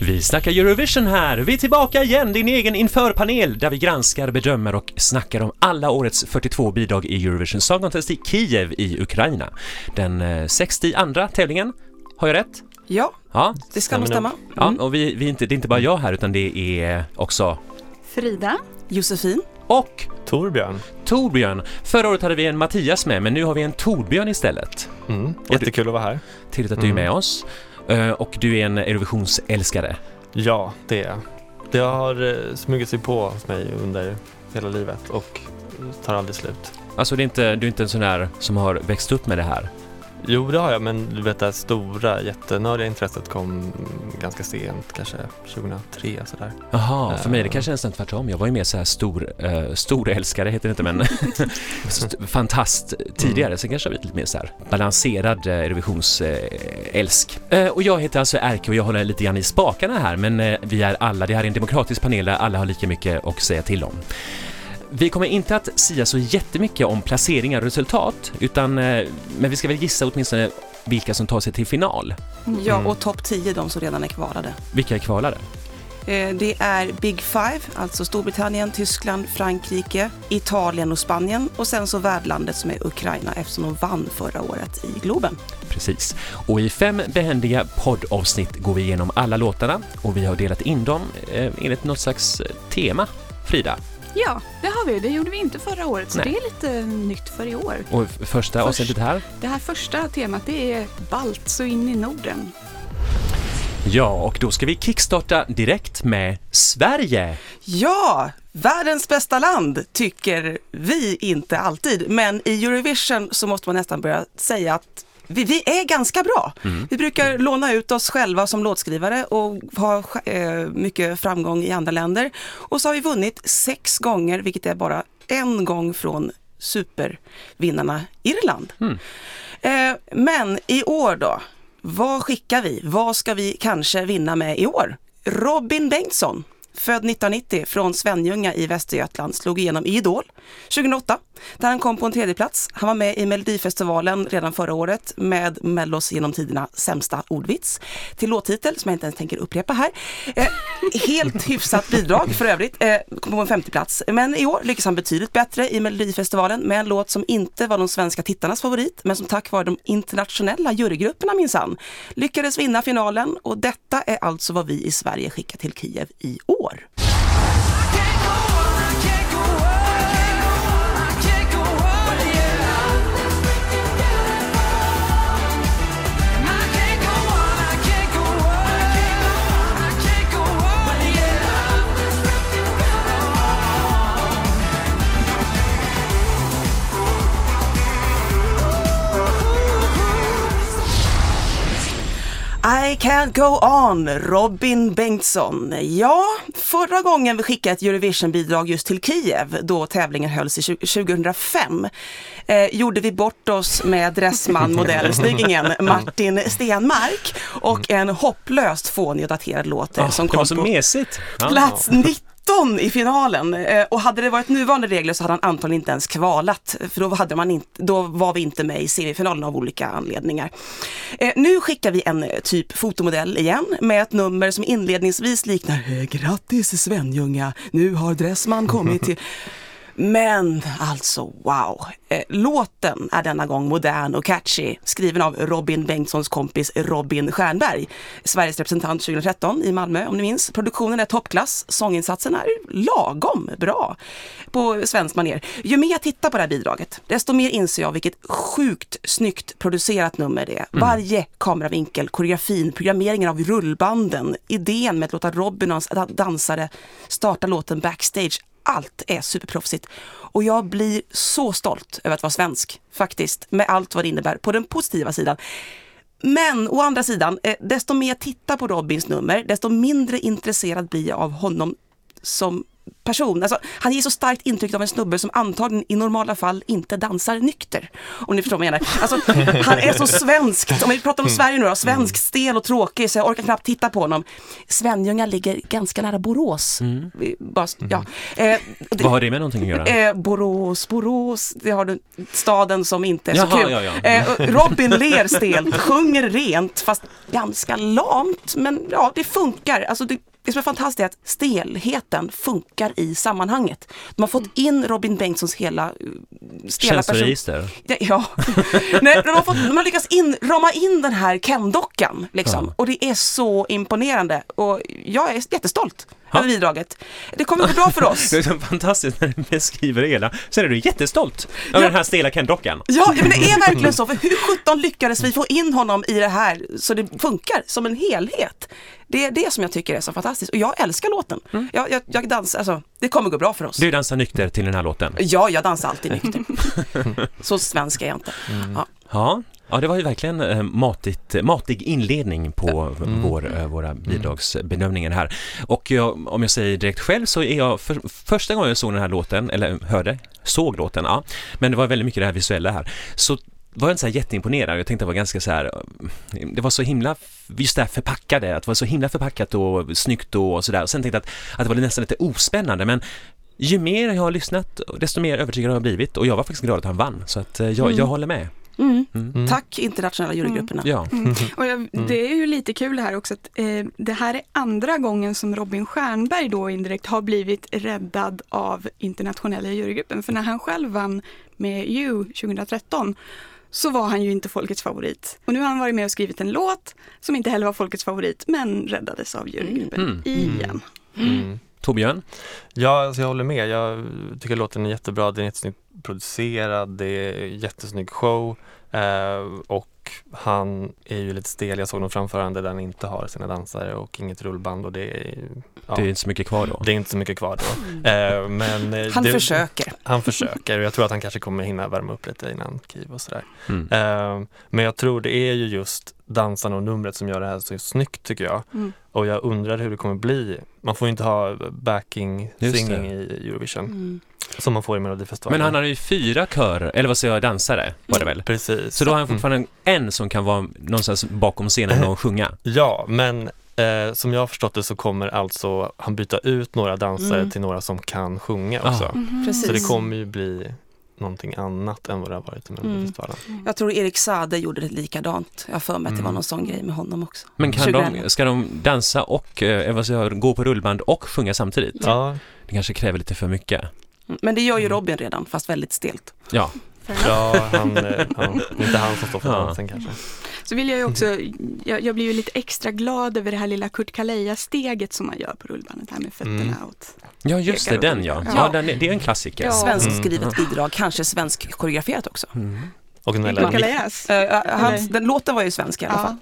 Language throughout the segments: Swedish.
Vi snackar Eurovision här. Vi är tillbaka igen, din egen införpanel där vi granskar, bedömer och snackar om alla årets 42 bidrag i Eurovision Song Contest i Kiev i Ukraina. Den 62 tävlingen, har jag rätt? Ja, Ja, det ska nog stämma. ja och vi, vi är inte, det är inte bara jag här utan det är också Frida. Josefin, och Torbjörn. Torbjörn. Förra året hade vi en Mattias med, men nu har vi en Torbjörn istället. Mm. Jättekul att vara här. Trevligt att du är med oss. Eh, Och du är en Eurovisionsälskare. Ja, det är jag. Det har eh, smugit sig på hos mig under hela livet och tar aldrig slut. Alltså det är inte, du är inte en sån där som har växt upp med det här. Jo, det har jag, men du vet det här stora, jättenördiga intresset kom ganska sent, kanske 2003 sådär. Jaha, för mig är det Eh. kanske nästan tvärtom. Jag var ju mer så här stor, uh, storälskare heter det inte men st- fantast tidigare. Sen kanske jag blivit lite mer så här balanserad uh, Eurovisionsälsk. Uh, och jag heter alltså Erke och jag håller lite grann i spakarna här men eh, vi är alla, det här är en demokratisk panel där alla har lika mycket att säga till om. Vi kommer inte att sia så jättemycket om placeringar och resultat, utan, eh, men vi ska väl gissa åtminstone vilka som tar sig till final. ja Mm. och topp 10 de som redan är kvalade. Vilka är kvalare? Eh, Det är Big Five, alltså Storbritannien, Tyskland, Frankrike, Italien och Spanien och sen så värdlandet som är Ukraina eftersom de vann förra året i Globen. Precis. Och i fem behändiga poddavsnitt går vi igenom alla låtarna och vi har delat in dem eh, enligt något slags tema. Frida, Ja, det har vi. Det gjorde vi inte förra året, så Nej. det är lite nytt för i år. och första Först. avsnittet här. Det här första temat det är Balt så in i Norden. Ja, och då ska vi kickstarta direkt med Sverige. Ja, världens bästa land tycker vi inte alltid, men i Eurovision så måste man nästan börja säga att vi, vi är ganska bra. Vi brukar låna ut oss själva som låtskrivare och ha eh, mycket framgång i andra länder. Och så har vi vunnit sex gånger, vilket är bara en gång från supervinnarna Irland. Eh, men i år då? Vad skickar vi? Vad ska vi kanske vinna med i år? Robin Bengtsson, född 1990 från Svenljunga i Västergötland, slog igenom i Idol 2008 där han kom på en tredje plats. Han var med i Melodifestivalen redan förra året med Mellos genom tiderna sämsta ordvits till låttitel som jag inte ens tänker upprepa här. Eh, helt hyfsat bidrag för övrigt, eh, kom på en femte plats. Men i år lyckas han betydligt bättre i Melodifestivalen med en låt som inte var de svenska tittarnas favorit, men som tack vare de internationella jurygrupperna minsann lyckades vinna finalen och detta är alltså vad vi i Sverige skickar till Kiev i år. I can't go on, Robin Bengtsson. Ja, förra gången vi skickade ett Eurovision-bidrag just till Kiev, då tävlingen hölls i tju- 2005, eh, gjorde vi bort oss med dressman-modellsnyggingen Martin Stenmark och en hopplöst fånig och daterad låt eh, som kom på mesigt. Plats 19 i finalen. Eh, och hade det varit nuvarande regler så hade han antagligen inte ens kvalat. För då, hade man inte, då var vi inte med i semifinalen av olika anledningar. Eh, nu skickar vi en eh, typ fotomodell igen med ett nummer som inledningsvis liknar Grattis Svenljunga, nu har Dressman kommit till men alltså wow! Eh, låten är denna gång modern och catchy, skriven av Robin Bengtssons kompis Robin Stjernberg, Sveriges representant 2013 i Malmö om ni minns. Produktionen är toppklass, sånginsatsen är lagom bra på svenskt maner. Ju mer jag tittar på det här bidraget, desto mer inser jag vilket sjukt snyggt producerat nummer det är. Varje kameravinkel, koreografin, programmeringen av rullbanden, idén med att låta Robin och hans dansare starta låten backstage allt är superproffsigt. Och jag blir så stolt över att vara svensk, faktiskt, med allt vad det innebär på den positiva sidan. Men å andra sidan, eh, desto mer jag tittar på Robins nummer, desto mindre intresserad blir jag av honom som person. Alltså, han ger så starkt intryck av en snubbe som antagligen i normala fall inte dansar nykter. Om ni förstår vad jag menar. Alltså, han är så svenskt, om vi pratar om Sverige nu då, svensk, stel och tråkig så jag orkar knappt titta på honom. Svenljunga ligger ganska nära Borås. Vi- Bara, ja. eh, det- Vad har det med någonting att göra? Eh, Borås, Borås, det har du staden som inte är så Jaha, kul. ja, ja. Eh, Robin ler stelt, sjunger rent fast ganska lamt. Men ja, det funkar. Alltså det, det som är fantastiskt är att stelheten funkar i sammanhanget. De har fått in Robin Bengtssons hela eh, stela person. Ja, ja. Nej, de, har fått, de har lyckats in, rama in den här Ken-dockan. Liksom. Ja. Och det är så imponerande. Och jag är jättestolt Ja. över bidraget. Det kommer gå bra för oss. Det är så fantastiskt när du beskriver det hela. Sen är du jättestolt över Ja. den här stela Ken-dockan. Ja, men det är verkligen så. För hur sjutton lyckades vi få in honom i det här så det funkar som en helhet? Det är det som jag tycker är så fantastiskt. Och jag älskar låten. Jag, jag, jag dansar, alltså, det kommer gå bra för oss. Du dansar nykter till den här låten. Ja, jag dansar alltid nykter. så svensk är jag inte. Ja. Ja, ja det var ju verkligen eh, matigt, matig inledning på vår, eh, våra bidragsbedömningar här. Och jag, om jag säger direkt själv så är jag, för, första gången jag såg den här låten, eller hörde, såg låten, ja, men det var väldigt mycket det här visuella här, så var jag inte så här jätteimponerad. Jag tänkte det var ganska så här, eh, det var så himla, just det här förpackade, att det var så himla förpackat och snyggt och sådär. Och sen tänkte jag att, att det var nästan lite ospännande, men ju mer jag har lyssnat, desto mer övertygad har jag blivit och jag var faktiskt glad att han vann, så att jag, jag håller med. Mm. Mm. Tack internationella jurygrupperna. Ja. Och jag, det är ju lite kul här också att eh, det här är andra gången som Robin Stjernberg då indirekt har blivit räddad av internationella jurygruppen. För när han själv vann med You 2013 så var han ju inte folkets favorit. Och nu har han varit med och skrivit en låt som inte heller var folkets favorit men räddades av jurygruppen Mm. igen. Torbjörn? Ja, alltså jag håller med. Jag tycker låten är jättebra. Den är jättesnyggt producerad. Det är jättesnygg show. Eh, och han är ju lite stel. Jag såg någon framförande där han inte har sina dansare och inget rullband och det är, ja, Det är inte så mycket kvar då. det är inte så mycket kvar då. Eh, men eh, Han det, försöker. Han försöker och jag tror att han kanske kommer hinna värma upp lite innan Kiv och sådär. Mm. Eh, men jag tror det är ju just dansarna och numret som gör det här så snyggt tycker jag. Mm. Och jag undrar hur det kommer bli. Man får ju inte ha backing Just singing det. i Eurovision Mm. som man får i Melodifestivalen. Men han hade ju fyra körer, eller vad säger jag, dansare var det väl? Precis. Så då har han Mm. fortfarande en som kan vara någonstans bakom scenen och sjunga. Ja, men eh, som jag har förstått det så kommer alltså han byta ut några dansare Mm. till några som kan sjunga Ah. också. Mhm. Precis. Så det kommer ju bli någonting annat än vad det har varit i Melodifestivalen. Jag tror Erik Sade gjorde det likadant. Jag har för mig att det var Mm. någon sån grej med honom också. Men kan 2011. de, ska de dansa och, eh, vad säger jag, gå på rullband och sjunga samtidigt? Ja, Det kanske kräver lite för mycket. Mm. Men det gör ju Mm. Robin redan, fast väldigt stelt. Ja, ja, han, eh, ja, är inte han som står för Ja. dansen kanske. Så vill jag ju också, jag, jag blir ju lite extra glad över det här lilla Kurt Kaleja-steget som man gör på rullbandet här med fötterna Mm. åt. ja just det, den ja. Ja, Ja. den, är- det är en klassiker. Ja. Svenskskrivet bidrag, kanske svensk koreograferat också. Mm. Och Kurt Nella, Kalejas. Uh, hans, den låten var ju svensk i alla fall.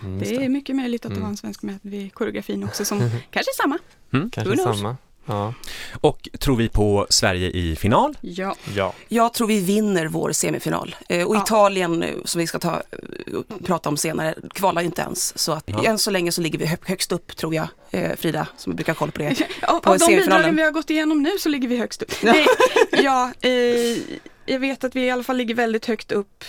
Ja, mm, det är mycket möjligt att det Mm. var en svensk med vid koreografin också som kanske är samma. Kanske Who knows? samma. Ja. Och tror vi på Sverige i final? Ja. ja. Jag tror vi vinner vår semifinal. Eh, och Ja. Italien, eh, som vi ska ta, eh, prata om senare, kvalar ju inte ens. Så att Ja. än så länge så ligger vi hö- högst upp, tror jag. Frida, som brukar ha koll på det. Av, På av de semifinalen. bidragen vi har gått igenom nu så ligger vi högst upp. Ja. Nej, ja, eh, jag vet att vi i alla fall ligger väldigt högt upp.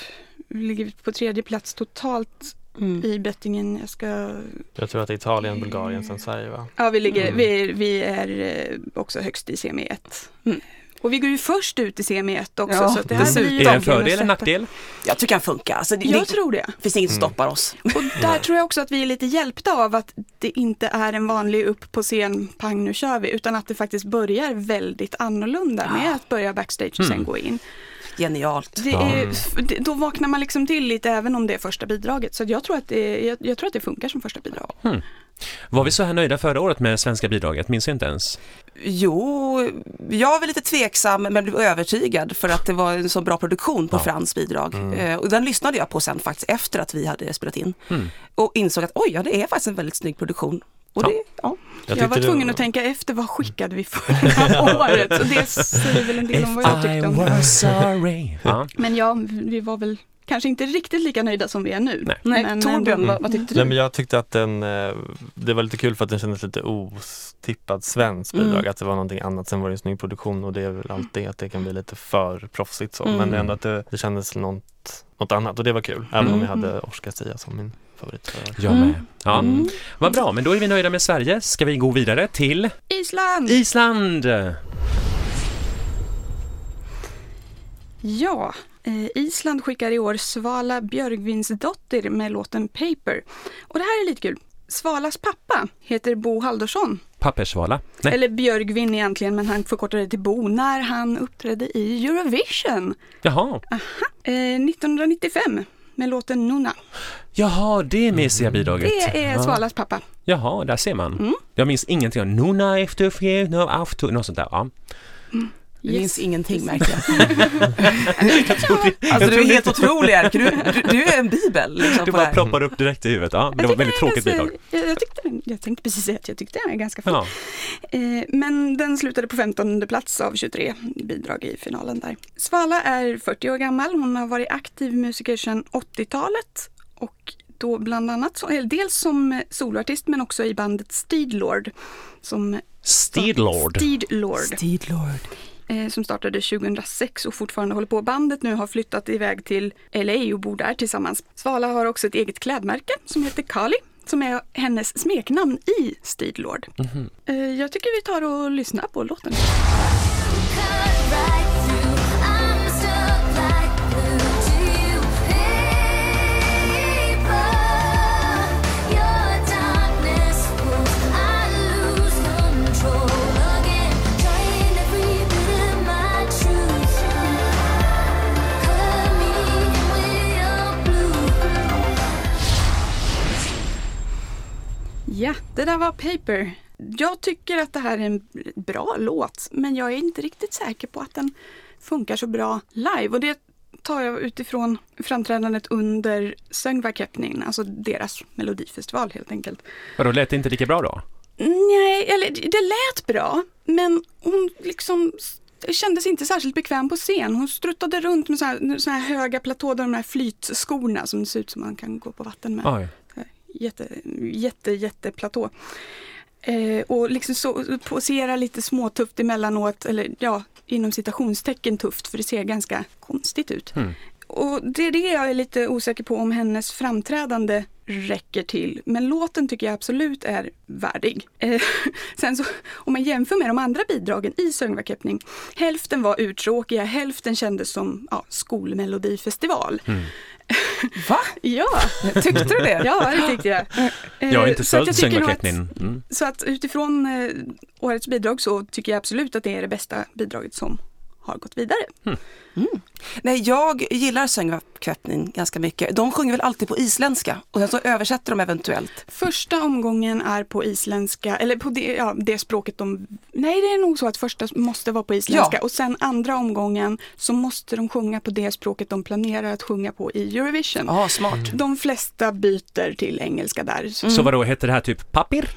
Vi ligger på tredje plats totalt Mm. i bettingen. Jag ska... Jag tror att det är Italien, Bulgarien, sen Sverige va? Ja, vi, ligger, Mm. vi, vi är eh, också högst i semi 1. Mm. Och vi går ju först ut i semi 1 också. Ja, så det här blir Är det en fördel eller nackdel? Jag tycker den funkar. Alltså, det, Jag det tror det. finns inget som Mm. stoppar oss. Och där tror jag också att vi är lite hjälpta av att det inte är en vanlig upp på scen, pang nu kör vi, utan att det faktiskt börjar väldigt annorlunda med att börja backstage och sen Mm. gå in. Genialt. Det är, det- då vaknar man liksom till lite även om det är första bidraget. Så jag tror att det, jag, jag tror att det funkar som första bidrag. Var vi så här nöjda förra året med svenska bidraget? Minns jag inte ens. Jo, jag var lite tveksam men blev övertygad för att det var en så bra produktion på Ja. Frans bidrag. Mm. Eh, och den lyssnade jag på sen faktiskt efter att vi hade spelat in. Mm. Och insåg att oj, ja det är faktiskt en väldigt snygg produktion. Och Ja. det, ja. Jag, tyckte var tvungen att tänka efter, vad skickade vi förra året? Och det säger väl en del om vad jag tyckte om det. sorry. Ja. Men ja, vi var väl kanske inte riktigt lika nöjda som vi är nu. Nej. Nej, Men Torbjörn, ändå- vad, vad tyckte Nej du? men jag tyckte att den, eh, det var lite kul för att den kändes lite ostippad svensk Mm. bidrag, att det var någonting annat. Sen var det en snygg produktion och det är väl alltid att det kan bli lite för proffsigt så. Mm. Men ändå att det, det kändes något, något annat och det var kul. Även om jag Mm. hade Oscar Sia som min favorit. förra året. Jag med. Mm. Ja. Mm. Vad bra, men då är vi nöjda med Sverige. Ska vi gå vidare till Island! Island? Ja, eh, Island skickar i år Svala Björgvinsdottir med låten Paper. Och det här är lite kul. Svalas pappa heter Bo Haldorsson, Papperssvala? Nej. eller Björgvin egentligen, men han förkortade det till Bo, när han uppträdde i Eurovision Jaha. eh, 1995 med låten Nuna. Jaha, det mysiga bidraget. Det är. Svalas pappa. Jaha, där ser man. Mm. Jag minns ingenting om Nuna efter fjärna afton, något sånt där. Ja. Det finns ingenting precis. märkligt. Alltså du är helt otrolig du, du, du är en bibel. Liksom, Det på bara det här. ploppar upp direkt i huvudet. Ja, det Jag var väldigt tråkigt ganska- bidrag. Jag, jag, tyckte, jag tänkte precis säga att jag tyckte den är ganska fin. Ja. Eh, men den slutade på 15 plats av 23 bidrag i finalen där. Svala är 40 år gammal. Hon har varit aktiv musiker sedan 80-talet och då bland annat, dels som soloartist men också i bandet Steedlord. Som, Steedlord. Steedlord Steedlord. Eh, som startade 2006 och fortfarande håller på. Bandet nu har flyttat iväg till LA och bor där tillsammans. Svala har också ett eget klädmärke som heter Kali som är hennes smeknamn i Steedlord. Mhm. Eh, jag tycker vi tar och lyssnar på låten. Det där var Paper. Jag tycker att det här är en bra låt, men jag är inte riktigt säker på att den funkar så bra live. Och det tar jag utifrån framträdandet under Söngvakeppnin, alltså deras melodifestival helt enkelt. Vadå, lät det inte lika bra då? Nej, eller det lät bra, men hon liksom kändes inte särskilt bekväm på scen. Hon struttade runt med så här, så här höga platåer, de här flytskorna som ser ut som man kan gå på vatten med Oj jätte, jätte, jätteplatå. Eh, och liksom så, posera lite småtufft emellanåt, eller ja, inom citationstecken tufft, för det ser ganska konstigt ut. Mm. Och det är det jag är lite osäker på om hennes framträdande räcker till. Men låten tycker jag absolut är värdig. Eh, sen så, om man jämför med de andra bidragen i Söngvakeppning, hälften var uttråkiga, hälften kändes som ja, skolmelodifestival. Mm. Va? Ja, Tyckte du det? ja, det tyckte jag. Eh, Jag är inte så att född jag tycker nog att- Söngvakeppnin. Mm. Så att utifrån eh, årets bidrag så tycker jag absolut att det är det bästa bidraget som har gått vidare. Nej, jag gillar Söngvakeppnin ganska mycket. De sjunger väl alltid på isländska och sen så översätter de eventuellt. Första omgången är på isländska, eller på det, ja, det språket de... Nej, det är nog så att första måste vara på isländska Ja. och sen andra omgången så måste de sjunga på det språket de planerar att sjunga på i Eurovision. Ja, smart. De flesta byter till engelska där. Så Så vadå, heter det här typ papper?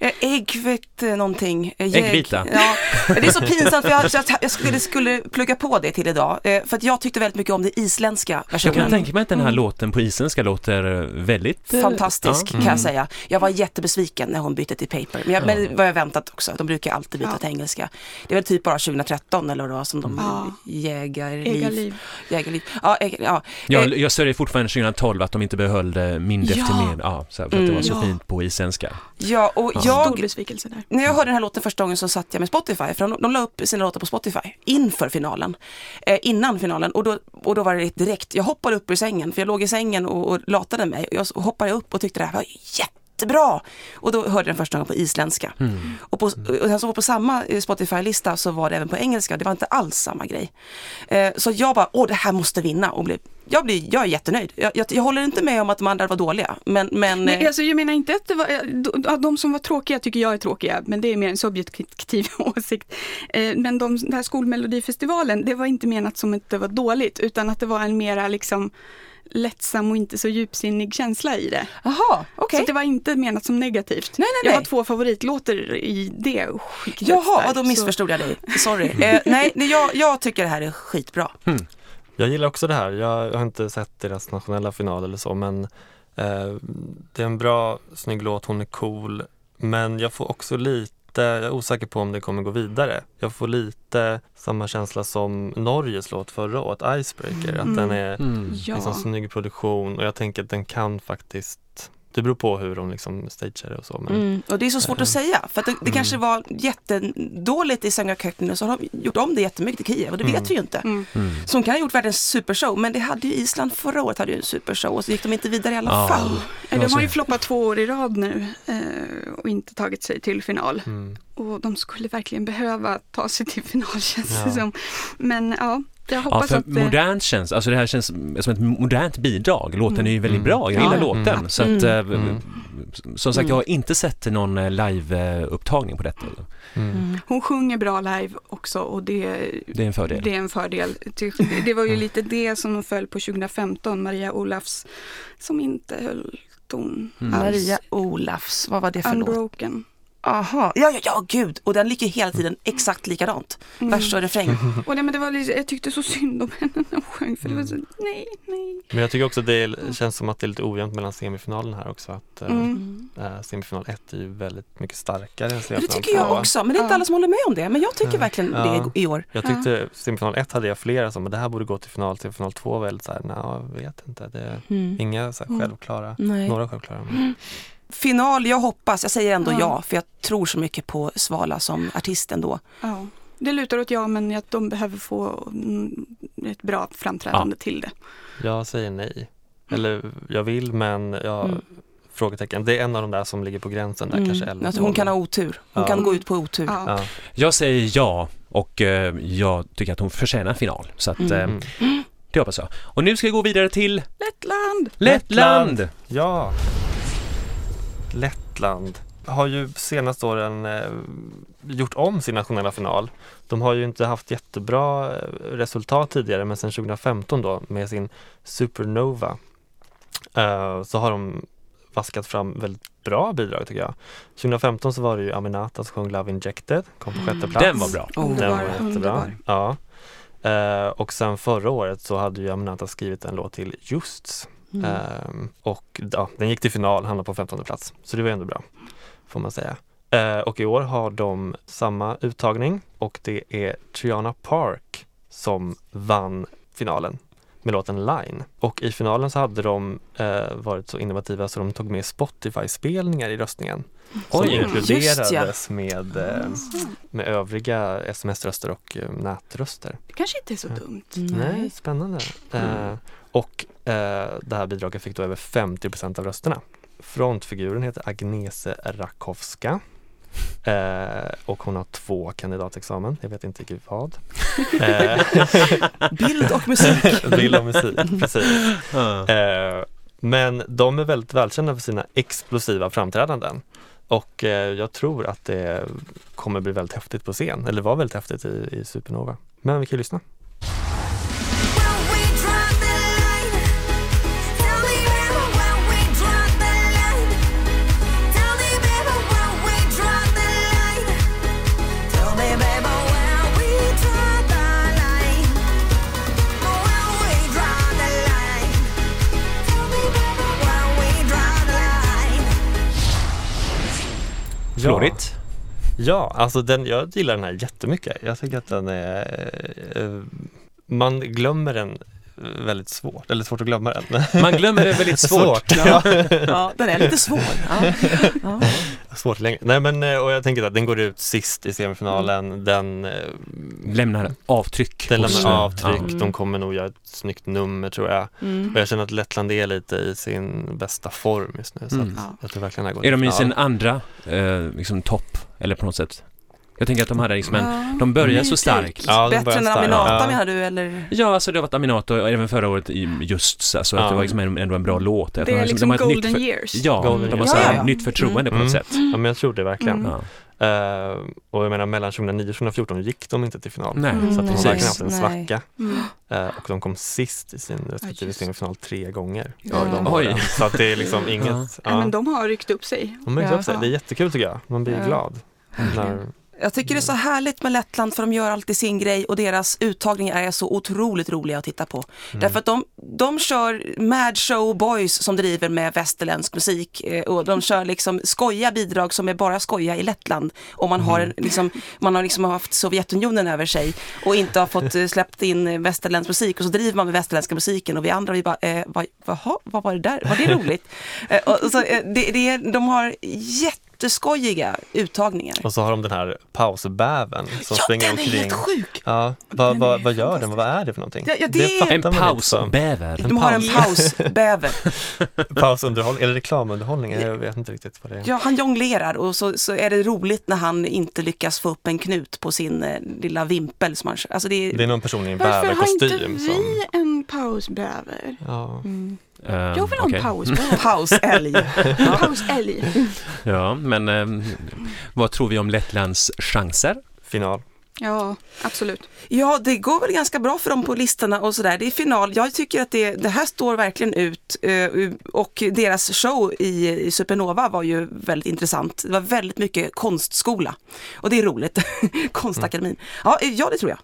Eh, Äggvitt eh, någonting. Eh, Äggvita. Ja, det är så pinsamt för jag, jag, jag skulle, skulle plugga på det till idag. Eh, för att jag tyckte väldigt mycket om det isländska Jag kan versionen. tänka mig att den här Mm. låten på isländska låter eh, väldigt... eh, Fantastisk ja. kan jag säga. Jag var jättebesviken när hon bytte till paper. Men, jag, men det var jag väntat också. De brukar alltid byta Ja. till engelska. Det är väl typ bara 2013 eller vad som de Ja. jägarliv. Ägarliv. jägarliv. Ja, ja. Jag, jag sörjer fortfarande 2012 att de inte behöll det mind efter Ja. mind. Ja, så här, för att det var så Mm. fint på isländska. ja, och Ja. Stor jag besvikelse där. När jag hörde den här låten första gången så satt jag med Spotify, för de, de la upp sina låtar på Spotify inför finalen. Eh, innan finalen och då, och då var det direkt, jag hoppade upp ur sängen, för jag låg i sängen och, och latade mig. Och jag hoppade upp och tyckte det här var jättebra. Och då hörde jag den första gången på isländska. Mm. Och, på, och sen så på samma eh, Spotify-lista så var det även på engelska, det var inte alls samma grej. Eh, så jag bara, åh det här måste vinna och blev jag, blir, jag är jättenöjd. Jag, jag, jag håller inte med om att de andra var dåliga, men, men Nej, eh, alltså, jag menar inte att det var, eh, de, de som var tråkiga tycker jag är tråkiga, men det är mer en subjektiv åsikt. Men de, den här skolmelodifestivalen, det var inte menat som att det var dåligt, utan att det var en mera liksom lättsam och inte så djupsinnig känsla i det. Jaha, okej. Så det var inte menat som negativt. Nej, Jag nej, har nej. två favoritlåtar i det skiktet. Jaha, där, ja, då så- missförstod jag dig. Sorry. Eh, nej, nej jag, jag tycker det här är skitbra. Jag gillar också det här. Jag har inte sett deras nationella final eller så men eh, det är en bra, snygg låt, hon är cool. Men jag får också lite, jag är osäker på om det kommer gå vidare. Jag får lite samma känsla som Norges låt förra året, Icebreaker. Att Mm. den är Mm. Ja. liksom snygg produktion och jag tänker att den kan faktiskt, det beror på hur de liksom stagear det och så. Men, Mm. Och det är så svårt att säga, för att det, det kanske var jättedåligt i Sängarköknen och så har de gjort om det jättemycket i Kiev och det vet vi ju inte. Mm. Mm. Så de kan ha gjort världens supershow, men det hade ju Island förra året hade ju en supershow och så gick de inte vidare i alla Ja. fall. De har ju floppat två år i rad nu eh, och inte tagit sig till final. Mm. Och de skulle verkligen behöva ta sig till final känns Ja. det som. Men ja, jag Ja, hoppas för att... eh, modernt känns, alltså det här känns som ett modernt bidrag. Låten är ju väldigt Mm. bra, jag gillar Ja. låten. Mm. Så att, eh, Mm. som sagt, Mm. jag har inte sett någon eh, live-upptagning på detta. Mm. Hon sjunger bra live också och det, Det är en fördel. det är en fördel. Det var ju lite det som föll på 2015, Maria Olafs, som inte höll ton Mm. Maria Olafs, vad var det för låt? Aha, ja, ja, ja, gud. Och den ligger hela tiden exakt likadant. Mm. Vers och refräng. Och det, men det var, jag tyckte så synd om henne när hon sjöng för det var så, nej, nej. Men jag tycker också det är, känns som att det är lite ojämnt mellan semifinalen här också. Att, eh, Mm. eh, semifinal 1 är ju väldigt mycket starkare än Det semifinal tycker jag också, men det är inte Ja. alla som håller med om det. Men jag tycker verkligen Ja. det i år. Jag tyckte semifinal 1 hade jag flera som, men det här borde gå till final, semifinal 2 var väldigt såhär, nej jag vet inte. Det är inga så här Mm. självklara, Nej. några självklara. Men, Final, jag hoppas, jag säger ändå ja. Ja. för jag tror så mycket på Svala som artist ändå. Ja. Det lutar åt ja, men att de behöver få mm, ett bra framträdande till det. jag säger nej. Eller jag vill men jag, Mm. frågetecken. Det är en av de där som ligger på gränsen där, Mm. kanske 11 Alltså, hon kan ha otur. Hon Ja. kan gå ut på otur. Ja. Ja. Jag säger ja och eh, jag tycker att hon förtjänar final. Så att, Mm. eh, Mm. det hoppas jag. Och nu ska vi gå vidare till Lettland! Lettland! Ja. Lettland har ju senaste åren eh, gjort om sin nationella final. De har ju inte haft jättebra eh, resultat tidigare men sedan 2015 då med sin Supernova eh, så har de vaskat fram väldigt bra bidrag tycker jag. 2015 så var det ju Aminata som sjöng Love Injected, kom på sjätte plats. Den var bra. Oh. Den var jättebra. Ja. Eh, och sen förra året så hade ju Aminata skrivit en låt till Justs Mm. Ehm, och ja, den gick till final, hamnade på 15 plats. Så det var ändå bra, får man säga. Eh, och i år har de samma uttagning och det är Triana Park som vann finalen med låten Line. Och i finalen så hade de eh, varit så innovativa så de tog med Spotify-spelningar i röstningen. Som Oj. inkluderades med, eh, med övriga sms-röster och eh, nätröster. Det kanske inte är så Ja. dumt. Nej, spännande. Eh, och eh, det här bidraget fick då över 50% av rösterna. Frontfiguren heter Agnese Rakowska. Eh, och hon har två kandidatexamen, jag vet inte riktigt vad. Eh, Bild och musik. bild och musik, precis. Eh, men de är väldigt välkända för sina explosiva framträdanden. Och eh, jag tror att det kommer bli väldigt häftigt på scen, eller var väldigt häftigt i, i Supernova. Men vi kan ju lyssna. Florigt. Ja, alltså den, jag gillar den här jättemycket. Jag tycker att den är, eh, man glömmer den väldigt svårt, eller svårt att glömma den. Man glömmer det väldigt svårt. Ja. ja, den är lite svår. Ja. Ja. Svårt länge. Nej men, eh, och jag tänker att den går ut sist i semifinalen. Den, eh, Lämnar avtryck. den lämnar avtryck. ja. De kommer nog göra ett snyggt nummer tror jag. Mm. Och jag känner att Lettland är lite i sin bästa form just nu. Så Mm. att Ja. jag tror verkligen det här går Är de i sin andra eh, liksom topp, eller på något sätt? Jag tänker att de hade liksom en, Ja, de börjar så starkt. Ja, de Bättre än. Aminata Ja. menar du eller? Ja, alltså det har varit Aminato och även förra året i just så, så att Ja. det var liksom en- ändå en bra låt. Det de har är de liksom har ett nytt golden för- years. Ja, Golden de har så här Ja, ja. nytt förtroende på Mm. något sätt. Ja, men jag tror det verkligen. Mm. Ja. Eh, och jag menar mellan 2009 och 2014 gick de inte till final. Nej, Mm. Så att de har precis. verkligen haft en svacka. Mm. Eh, och de kom sist i sin respektive semifinal tre gånger. Ja. de. Så att det är liksom inget, Ja. ja. Men de har ryckt upp sig. De har Ja. upp sig. Det är jättekul tycker jag. Man blir Ja. glad. När, Jag tycker det är så härligt med Lettland för de gör alltid sin grej och deras uttagningar är så otroligt roliga att titta på. Därför att de, de kör Mad Show Boys som driver med västerländsk musik eh, och de kör liksom skoja bidrag som är bara skoja i Lettland. Och man har, en, liksom, man har liksom haft Sovjetunionen över sig och inte har fått eh, släppt in eh, västerländsk musik och så driver man med västerländska musiken och vi andra vi bara, eh, vad, vaha, vad var det där? Var det roligt? och, och så, det, det, de har jätteskojiga uttagningar. och så har de den här pausbäven som Ja, springer den är omkring. helt sjuk! Ja, vad, vad, är vad gör den? Vad är det för någonting? Ja, ja, det är- fattar En pausbäver. De har en pausbäver. Pausunderhållning, eller reklamunderhållning, jag vet inte riktigt vad det är. Ja, han jonglerar och så, så är det roligt när han inte lyckas få upp en knut på sin eh, lilla vimpel. Som han, alltså det är, Det är någon person i en Varför har inte bäverkostym vi som... en pausbäver? Ja. Mm. Jag vill ha en pausbäver. pausälg. Pausälg. Ja, men ehm, vad tror vi om Lettlands chanser? Final. Ja, absolut. Ja, det går väl ganska bra för dem på listorna och sådär. Det är final. Jag tycker att det, det här står verkligen ut eh, och deras show i, i Supernova var ju väldigt intressant. Det var väldigt mycket konstskola och det är roligt. Konstakademin. Ja, eh, ja, det tror jag.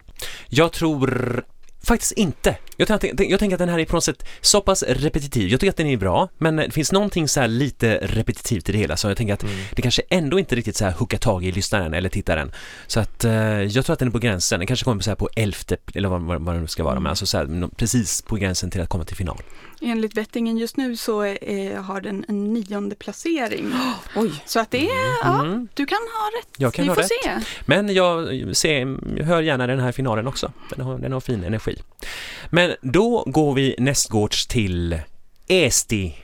Jag tror faktiskt inte. Jag, tänker- att den här är på något sätt så pass repetitiv. Jag tycker att den är bra, men det finns någonting så lite repetitivt i det hela, så jag tänker att Mm. det kanske ändå inte riktigt så här hookar tag i lyssnaren eller tittaren. Så att eh, jag tror att den är på gränsen. Den kanske kommer så här på elfte, eller vad, vad, vad det nu ska vara, men alltså så här, precis på gränsen till att komma till final. Enligt bettingen just nu så eh, har den en nionde placering. Oj. Så att det är, ja, Mm. du kan ha rätt. Jag kan Vi ha får rätt. se. Men jag, ser, hör gärna den här finalen också. Den har, den har fin energi. Men då går vi nästgårds till Eesti.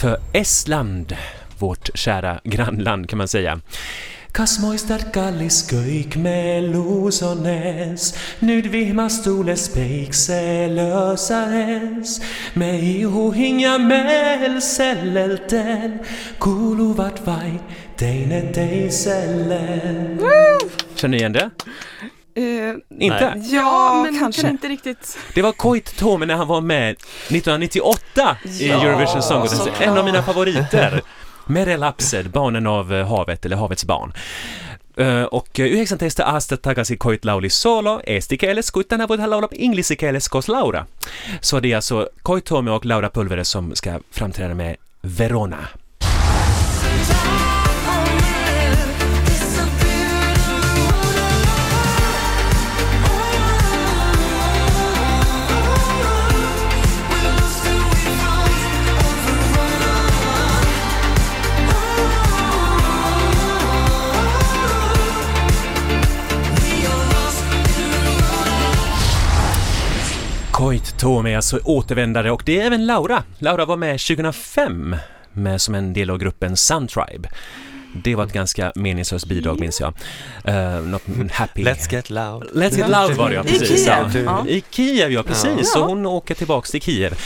För Estland, vårt kära grannland kan man säga. Kas moistat kallis kõik me luusones, nüüd vihmas tuules päikselöösanes. me ihuhing ja meel sellel teel kuuluvad vaid teineteisele. Känner ni igen det? Eh, Inte? Nej. ja, men kanske. kan inte riktigt. Det var Koit Tome när han var med 1998 i Ja, Eurovision Song Contest. En av mina favoriter. Mere lapsed, barnen av eh, havet eller havets barn. Eh, och uh, 19 aastat tagasi Koit Lauli solo eesti keeles, kuid tänavu ta laulab inglise Laura. Så det är alltså Koit Tome och Laura Pulveres som ska framträda med Verona. Koit Tome är alltså återvändare och det är även Laura. Laura var med 2005 med som en del av gruppen Suntribe. Det var ett ganska meningslöst bidrag minns jag. Uh, något happy... Let's get loud. Let's get loud var det ja, I precis. Kiev. Ja. I Kiev ja, precis. Ja. Så hon åker tillbaks till Kiev.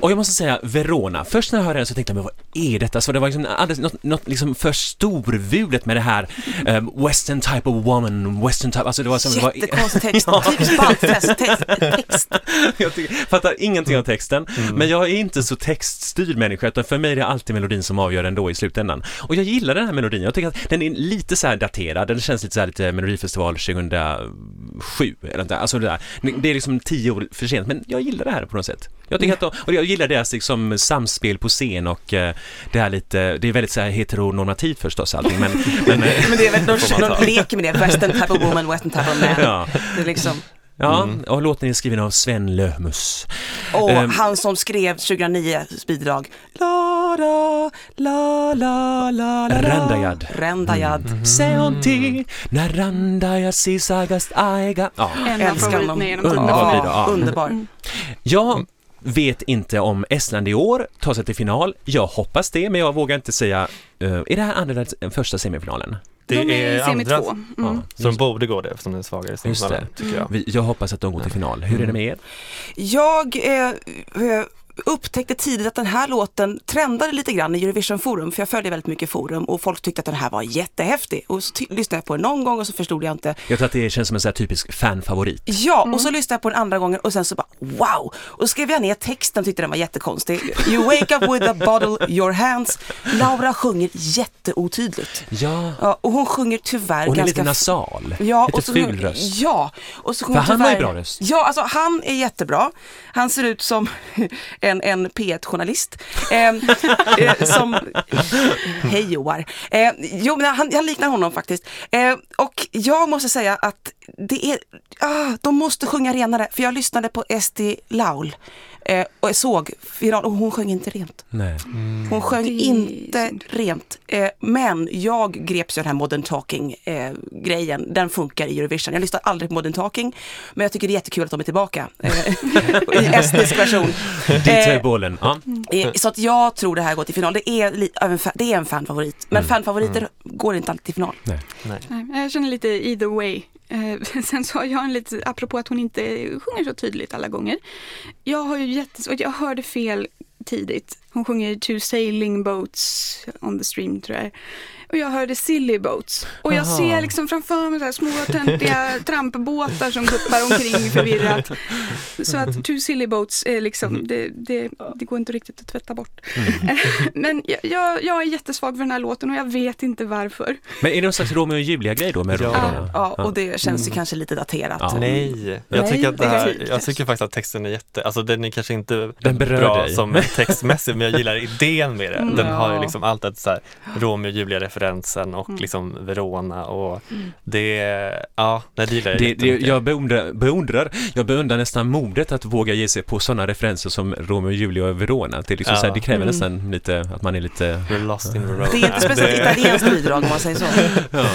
Och jag måste säga, Verona, först när jag hörde den så tänkte jag, men vad är detta? Så det var liksom alldeles, något, något liksom för storvulet med det här um, western type of woman, western type, alltså det var som... Jättekonstig text. Ja. Typiskt balttest. Text. text. jag tycker, fattar ingenting av texten, men jag är inte så textstyrd människa, utan för mig är det alltid melodin som avgör ändå i slutändan. Och jag gillar den här melodin, jag tycker att den är lite så här daterad, den känns lite så här lite Melodifestival 2007 eller något där. Alltså det där. Det är liksom tio år för sent, men jag gillar det här på något sätt. Jag tycker att de, och jag gillar deras liksom samspel på scen och eh, det är lite, det är väldigt så här heteronormativt förstås allting, men, men eh, Men det är väl, ta. de leker med det. Western type of woman, western type of man. ja. Det är liksom, Ja, Mm. och låten är skriven av Sven Löhmus. och Ehm. han som skrev 2009 bidrag. La, la, la, la, la, la. Randajad. Randajad. Mm. Se on ti, när randajad sisagast aiga. Ja. Älskar honom. Underbar det, ja. Underbar. Jag vet inte om Estland i år tar sig till final. Jag hoppas det, men jag vågar inte säga. eh, är det här andra första semifinalen? Det de är i är semi andra- två. Mm. Ja, Så de borde gå det eftersom den är svagare Just semifinalen, det. tycker jag. Jag hoppas att de går till final. Hur är det med er? Jag eh, upptäckte tidigt att den här låten trendade lite grann i Eurovision Forum, för jag följer väldigt mycket forum och folk tyckte att den här var jättehäftig. Och så lyssnade jag på den någon gång och så förstod jag inte. Jag tror att det känns som en sån här typisk fanfavorit. Ja, och så lyssnade jag på den andra gången och sen så bara wow! Och så skrev jag ner texten, tyckte den var jättekonstig. You wake up with a bottle, your hands. Laura sjunger jätteotydligt. Ja, Ja, och hon sjunger tyvärr hon är ganska lite nasal. Ja, lite och så, ful röst. Ja, och så För han har ju bra röst. Ja, alltså han är jättebra. Han ser ut som en, en P1-journalist. Eh, eh, som, hej Joar. Eh, jo, men han, jag liknar honom faktiskt. Eh, och jag måste säga att det är, ah, de måste sjunga renare. För jag lyssnade på Esti Laul eh, och jag såg final och hon sjöng inte rent. Nej. Hon sjöng är inte rent. Eh, men jag greps ju av den här modern talking eh, grejen. Den funkar i Eurovision. Jag lyssnar aldrig på modern talking. Men jag tycker det är jättekul att de är tillbaka. Eh, I estnisk version. Dit är Eh, bollen. Ja. eh, så att jag tror det här går till final. Det är, det är en fanfavorit. Men Mm. fanfavoriter går inte alltid till final. Nej. Nej, jag känner lite either way. Eh, sen så har jag en lite, apropå att hon inte sjunger så tydligt alla gånger. Jag har ju jättesvårt, jag hörde fel tidigt. Hon sjunger Two sailing boats on the stream tror jag. Och jag hörde silly boats. Och jag Jaha. ser liksom framför mig så här små töntiga trampbåtar som guppar omkring förvirrat. Så att two silly boats är liksom, det, det, det går inte riktigt att tvätta bort. Men jag, jag, jag är jättesvag för den här låten och jag vet inte varför. Men är det någon slags Romeo och Julia-grej då med Ja. Romeo? Ja, och det känns ju kanske lite daterat. Ja. Nej, jag Nej, tycker att här, jag tycker faktiskt att texten är jätte, alltså den är kanske inte Den berör bra dig. som textmässigt men jag gillar idén med det. Mm. Den har ju liksom allt det så här Romeo och Julia-referensen och liksom Verona och det, ja, nej, det gillar jag Det, jag beundrar, beundrar, jag beundrar nästan modet att våga ge sig på sådana referenser som Romeo och Julia och Verona. Det, är liksom Ja. så här, det kräver Mm. nästan lite att man är lite... We're lost in Verona. Det är inte speciellt italienskt bidrag om man säger så. Ja.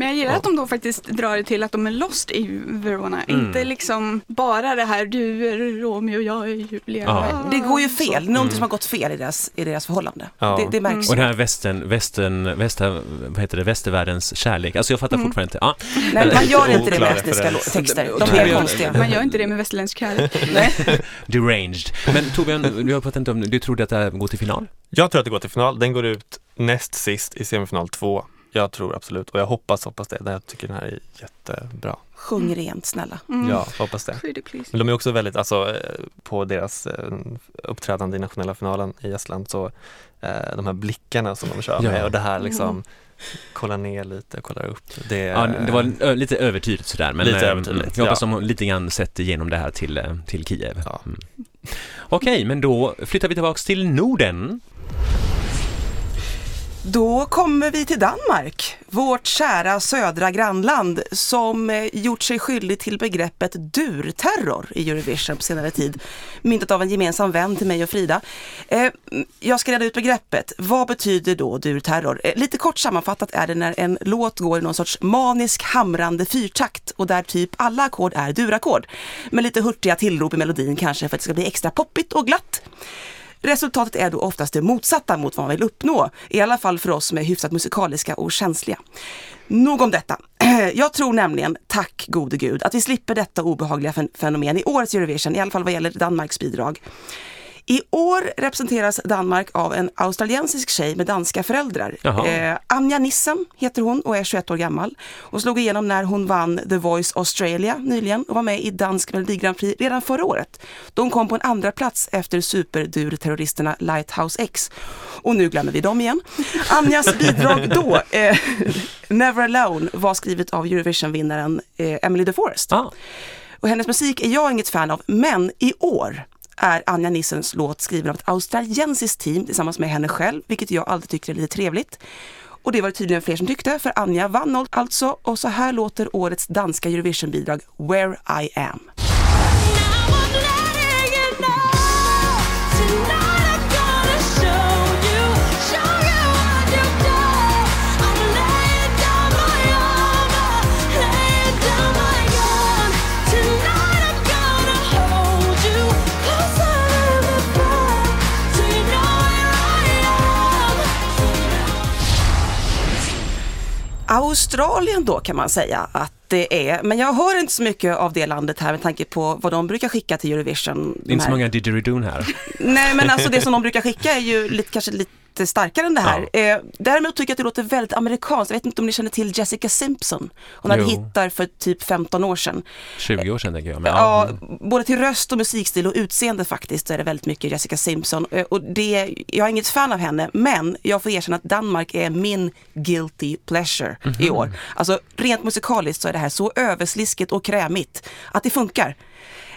Men jag gillar Ja. att de då faktiskt drar det till att de är lost i Verona. Mm. Inte liksom bara det här du är Romeo och jag är Julia. Ja. Det går ju fel. Någonting Mm. som har gått fel i deras, i deras förhållande. Ja. Det, det märks Och ju. den här västern, västern, väster, vad heter det, västervärldens kärlek. Alltså jag fattar Mm. fortfarande inte. Ja. Nej, man gör inte det med estniska lå- texter. De är konstiga. Man gör inte det med västerländsk kärlek. Deranged. Men Torbjörn, du har pratat inte om, du trodde att det här går till final? Jag tror att det går till final, den går ut näst sist i semifinal två. Jag tror absolut och jag hoppas, hoppas det. Jag tycker den här är jättebra. Sjung rent snälla. Mm. Ja, hoppas det. Men de är också väldigt, alltså eh, på deras eh, uppträdande i nationella finalen i Estland så eh, de här blickarna som de kör Ja. med och det här liksom Mm. kolla ner lite, kolla upp. Det, Ja, det var lite övertydligt sådär. Men Lite övertydligt, jag hoppas ja. de lite grann sett igenom det här till, till Kiev. Ja. Mm. Okej, men då flyttar vi tillbaks till Norden. Då kommer vi till Danmark, vårt kära södra grannland som eh, gjort sig skyldig till begreppet durterror i Eurovision på senare tid. Myntat av en gemensam vän till mig och Frida. Eh, jag ska reda ut begreppet. Vad betyder då durterror? Eh, lite kort sammanfattat är det när en låt går i någon sorts manisk hamrande fyrtakt och där typ alla ackord är durackord. Med lite hurtiga tillrop i melodin kanske för att det ska bli extra poppigt och glatt. Resultatet är då oftast det motsatta mot vad man vill uppnå, i alla fall för oss som är hyfsat musikaliska och känsliga. Nog om detta. Jag tror nämligen, tack gode gud, att vi slipper detta obehagliga fen- fenomen i årets Eurovision, i alla fall vad gäller Danmarks bidrag. I år representeras Danmark av en australiensisk tjej med danska föräldrar. Eh, Anja Nissen heter hon och är 21 år gammal och slog igenom när hon vann The Voice Australia nyligen och var med i Dansk Melodi Grand Prix redan förra året. De kom på en andra plats efter superdur-terroristerna Lighthouse X. Och nu glömmer vi dem igen. Anjas bidrag då, eh, Never Alone, var skrivet av Eurovision-vinnaren eh, Emily de Forest. Ah, Och hennes musik är jag inget fan av, men i år är Anja Nissens låt skriven av ett australiensiskt team tillsammans med henne själv, vilket jag alltid tycker är lite trevligt. Och det var det tydligen fler som tyckte, för Anja vann alltså. Och så här låter årets danska Eurovision-bidrag Where I Am. Australien då kan man säga att det är, men jag hör inte så mycket av det landet här med tanke på vad de brukar skicka till Eurovision. Det är de inte så många didgeridoo här. Nej men alltså det som de brukar skicka är ju lite, kanske lite starkare än det här. Eh, däremot tycker jag att det låter väldigt amerikanskt. Jag vet inte om ni känner till Jessica Simpson. Hon hade Jo. hittar för typ 15 år sedan. 20 år sedan tänker jag. Men, Ja, både till röst och musikstil och utseende faktiskt så är det väldigt mycket Jessica Simpson. Eh, Och det, jag är inget fan av henne, men jag får erkänna att Danmark är min guilty pleasure i år. Alltså rent musikaliskt så är det här så översliskigt och krämigt att det funkar.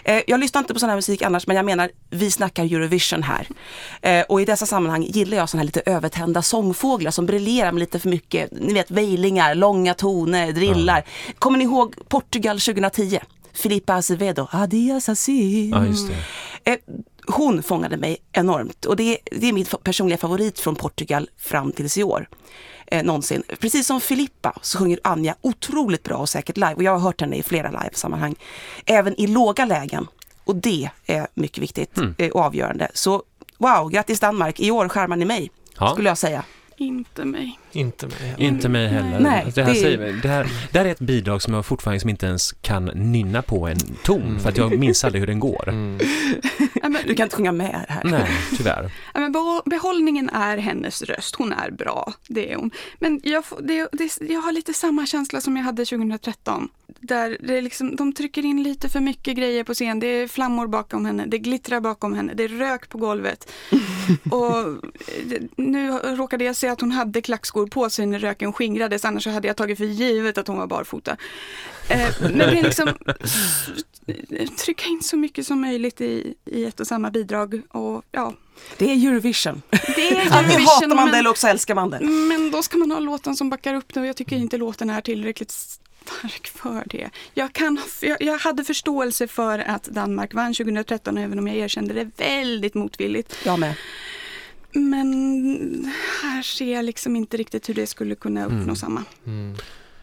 Eh, Jag lyssnar inte på sån här musik annars, men jag menar, vi snackar Eurovision här. Eh, Och i dessa sammanhang gillar jag såna här lite övertända sångfåglar som briljerar med lite för mycket, ni vet, vejlingar, långa toner, drillar. Kommer ni ihåg Portugal 2010? Filippa Azevedo, Adias así. ja. Eh, Hon fångade mig enormt och det, det är min personliga favorit från Portugal fram tills i år. Eh, någonsin. Precis som Filippa så sjunger Anja otroligt bra och säkert live och jag har hört henne i flera livesammanhang. Även i låga lägen och det är mycket viktigt eh, och avgörande. Så wow, grattis Danmark, i år skärmar ni mig Ja. skulle jag säga. Inte mig. Inte mig. Inte mig heller. Nej, det, här det- säger, mig- det, här, det här är ett bidrag som jag fortfarande liksom inte ens kan nynna på en ton, för att jag minns aldrig hur den går. Mm. Ja, men, Du kan inte sjunga med här. Nej, tyvärr. ja, men behå- behållningen är hennes röst. Hon är bra, det är hon. Men jag, det, det, jag har lite samma känsla som jag hade 2013. Där det är liksom, de trycker in lite för mycket grejer på scen. Det är flammor bakom henne, det glittrar bakom henne, det är rök på golvet. Och nu råkade jag se att hon hade klackskor på sig när röken skingrades, annars hade jag tagit för givet att hon var barfota. Eh, men det är liksom trycka in så mycket som möjligt i, i ett och samma bidrag. Och ja, Det är Eurovision. det är Antingen hatar man det eller också älskar man det. men då ska man ha låten som backar upp det och jag tycker inte låten är tillräckligt stark för det. Jag, kan, jag, jag hade förståelse för att Danmark vann 2013 även om jag erkände det väldigt motvilligt. Jag med. Men här ser jag liksom inte riktigt hur det skulle kunna uppnå Mm. samma. Mm.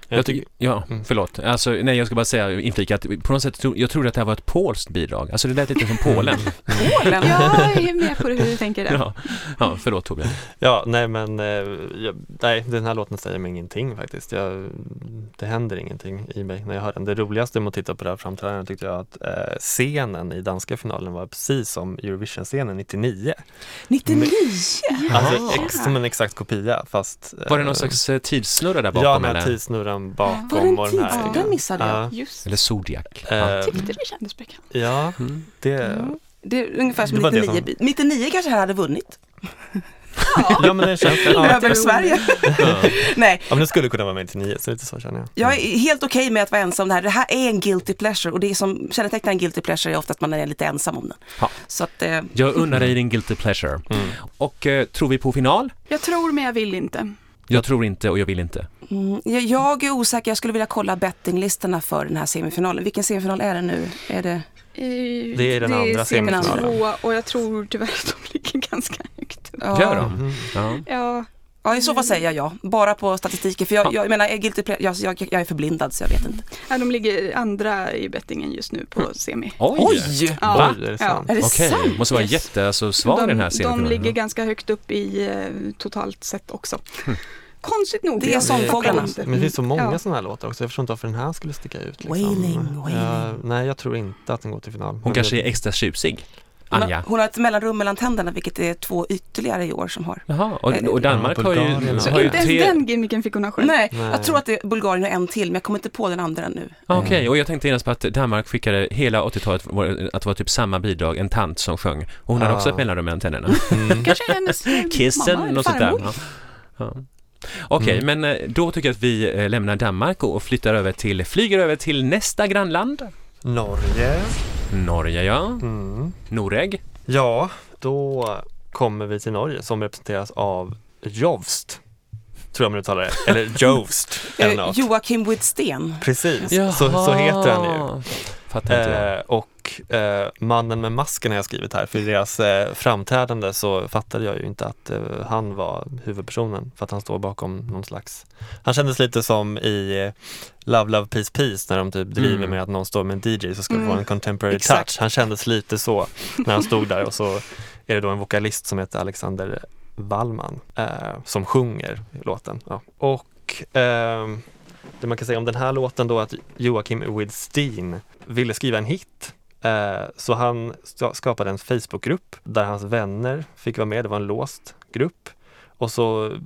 Jag tycker, ja, Mm. förlåt. Alltså, nej, jag ska bara säga inflika att på något sätt, jag trodde att det här var ett polskt bidrag. Alltså det lät lite som Polen. Polen. Jag är med på hur du tänker där. Ja, ja förlåt Torbjörn. Ja, nej men eh, jag, nej, den här låten säger mig ingenting faktiskt. Jag, det händer ingenting i mig när jag hör den. Det roligaste med att titta på det här framträdandet tyckte jag att eh, scenen i danska finalen var precis som Eurovision-scenen 99. 99! Alltså ex, som en exakt kopia fast Var det någon eh, slags eh, tidssnurra där Ja, bakom den här eller? tidssnurran Var det bakom en och den här tids? Den missade jag. Ja, Just Eller Zodiac. Ja. eh, tyckte det kändes bekant. ja, Mm. det Det är ungefär som Det var det 99. som- 99 kanske här hade vunnit. Ja men det känns, ja, Över Sverige. Nej, ja men det skulle kunna vara med 99 så lite så känner jag. jag är helt okej med att vara ensam det här. Det här är en guilty pleasure och det som kännetecknar en guilty pleasure är ofta att man är lite ensam om den. Ja. Så att, eh, Jag unnar dig din guilty pleasure. Mm. Och eh, tror vi på final? Jag tror men jag vill inte. Jag tror inte och jag vill inte. mm, jag- är osäker, jag skulle vilja kolla bettinglistorna för den här semifinalen. Vilken semifinal är det nu? Är det... Det är den andra semifinal semifinalen. två och jag tror tyvärr att de ligger ganska högt upp. Ja. Gör de? Mhm. Ja. Ja, Ja, i så fall säger jag ja. Bara på statistiken. För jag, jag menar, är guilty jag, jag, jag är förblindad så jag vet inte. ja, de ligger andra i bettingen just nu på semi. Oj! Ja, Va? Oj, är det ja. sant? Är det Okej, sant? måste vara Yes. jätte, alltså, svag den här De, de semifinalen. ligger ganska högt upp i eh, totalt sett också. Konstigt nog. Det är jag sångfåglarna. Men det finns så många Ja. sådana här låtar också. Jag förstår inte varför den här skulle sticka ut. Liksom. Wailing, wailing. Ja, nej, jag tror inte att den går till final. Hon kanske är extra tjusig. Hon Anja. har, hon har ett mellanrum mellan tänderna, vilket är två ytterligare i år som har. Jaha, och, och Danmark Ja, har ju, har ju Inte ens den gimmicken fick hon ha själv. Nej, Nej. jag tror att det är Bulgarien och en till, men jag kommer inte på den andra nu. Ah, Okej, och jag tänkte genast på att Danmark skickade hela 80-talet var- att det var typ samma bidrag, en tant som sjöng. Och hon hade Ah. också ett mellanrum mellan tänderna. Mm. Kanske hennes eh, mamma Kissen, eller något sånt där. Ja. Ja. Okej, Mm. men eh, då tycker jag att vi eh, lämnar Danmark och flyttar över till, flyger över till nästa grannland. Norge. Norge, ja. Mm. Noreg. Ja, då kommer vi till Norge som representeras av Jovst. Tror jag man uttalar det. Eller Jovst. eller Eh, något. Joakim Widsten. Precis, så, så heter han ju. Fattar inte jag. Eh, och eh, mannen med masken har jag skrivit här, för i deras eh, framträdande så fattade jag ju inte att eh, han var huvudpersonen för att han står bakom någon slags Han kändes lite som i eh, Love Love Peace Peace när de typ driver Mm. med att någon står med en DJ så ska Mm, få en contemporary exakt. touch. Han kändes lite så när han stod där och så är det då en vokalist som heter Alexander Wallman eh, som sjunger låten. Ja. Och och ehm, det man kan säga om den här låten då att Joakim Widstein ville skriva en hit. Eh, så han skapade en Facebookgrupp där hans vänner fick vara med. Det var en låst grupp. Och så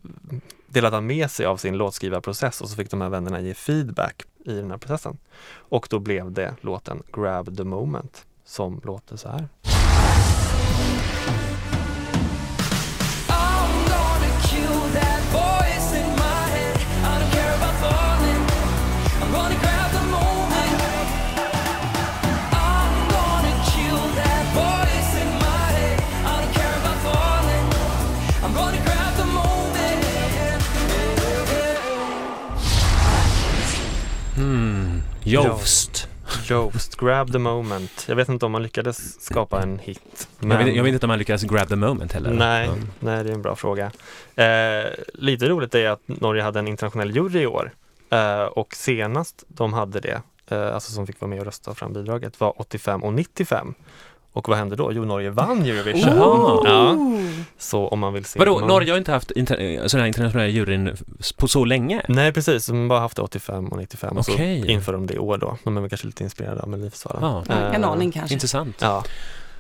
delade han med sig av sin låtskrivarprocess och så fick de här vännerna ge feedback i den här processen. Och då blev det låten Grab the moment som låter så här. Joost. Joost, Grab the moment. Jag vet inte om man lyckades skapa en hit. Jag, vet, jag vet inte om man lyckas grab the moment heller. Nej, Mm. nej, det är en bra fråga. Eh, lite roligt är att Norge hade en internationell jury i år eh, och senast de hade det, eh, alltså som fick vara med och rösta fram bidraget, var 85 och 95. Och vad hände då? Jo, Norge vann Eurovision. Jaha. Ja, så om man vill se Vadå, man... Norge har inte haft inter, sån här internationella juryn på så länge? Nej, precis. De har bara haft det 85 och 95 och Okej. så inför de det i år då. De är väl kanske lite inspirerade av Melodifestivalen. Ja. Ja, en Eh, aning kanske. Intressant. Ja.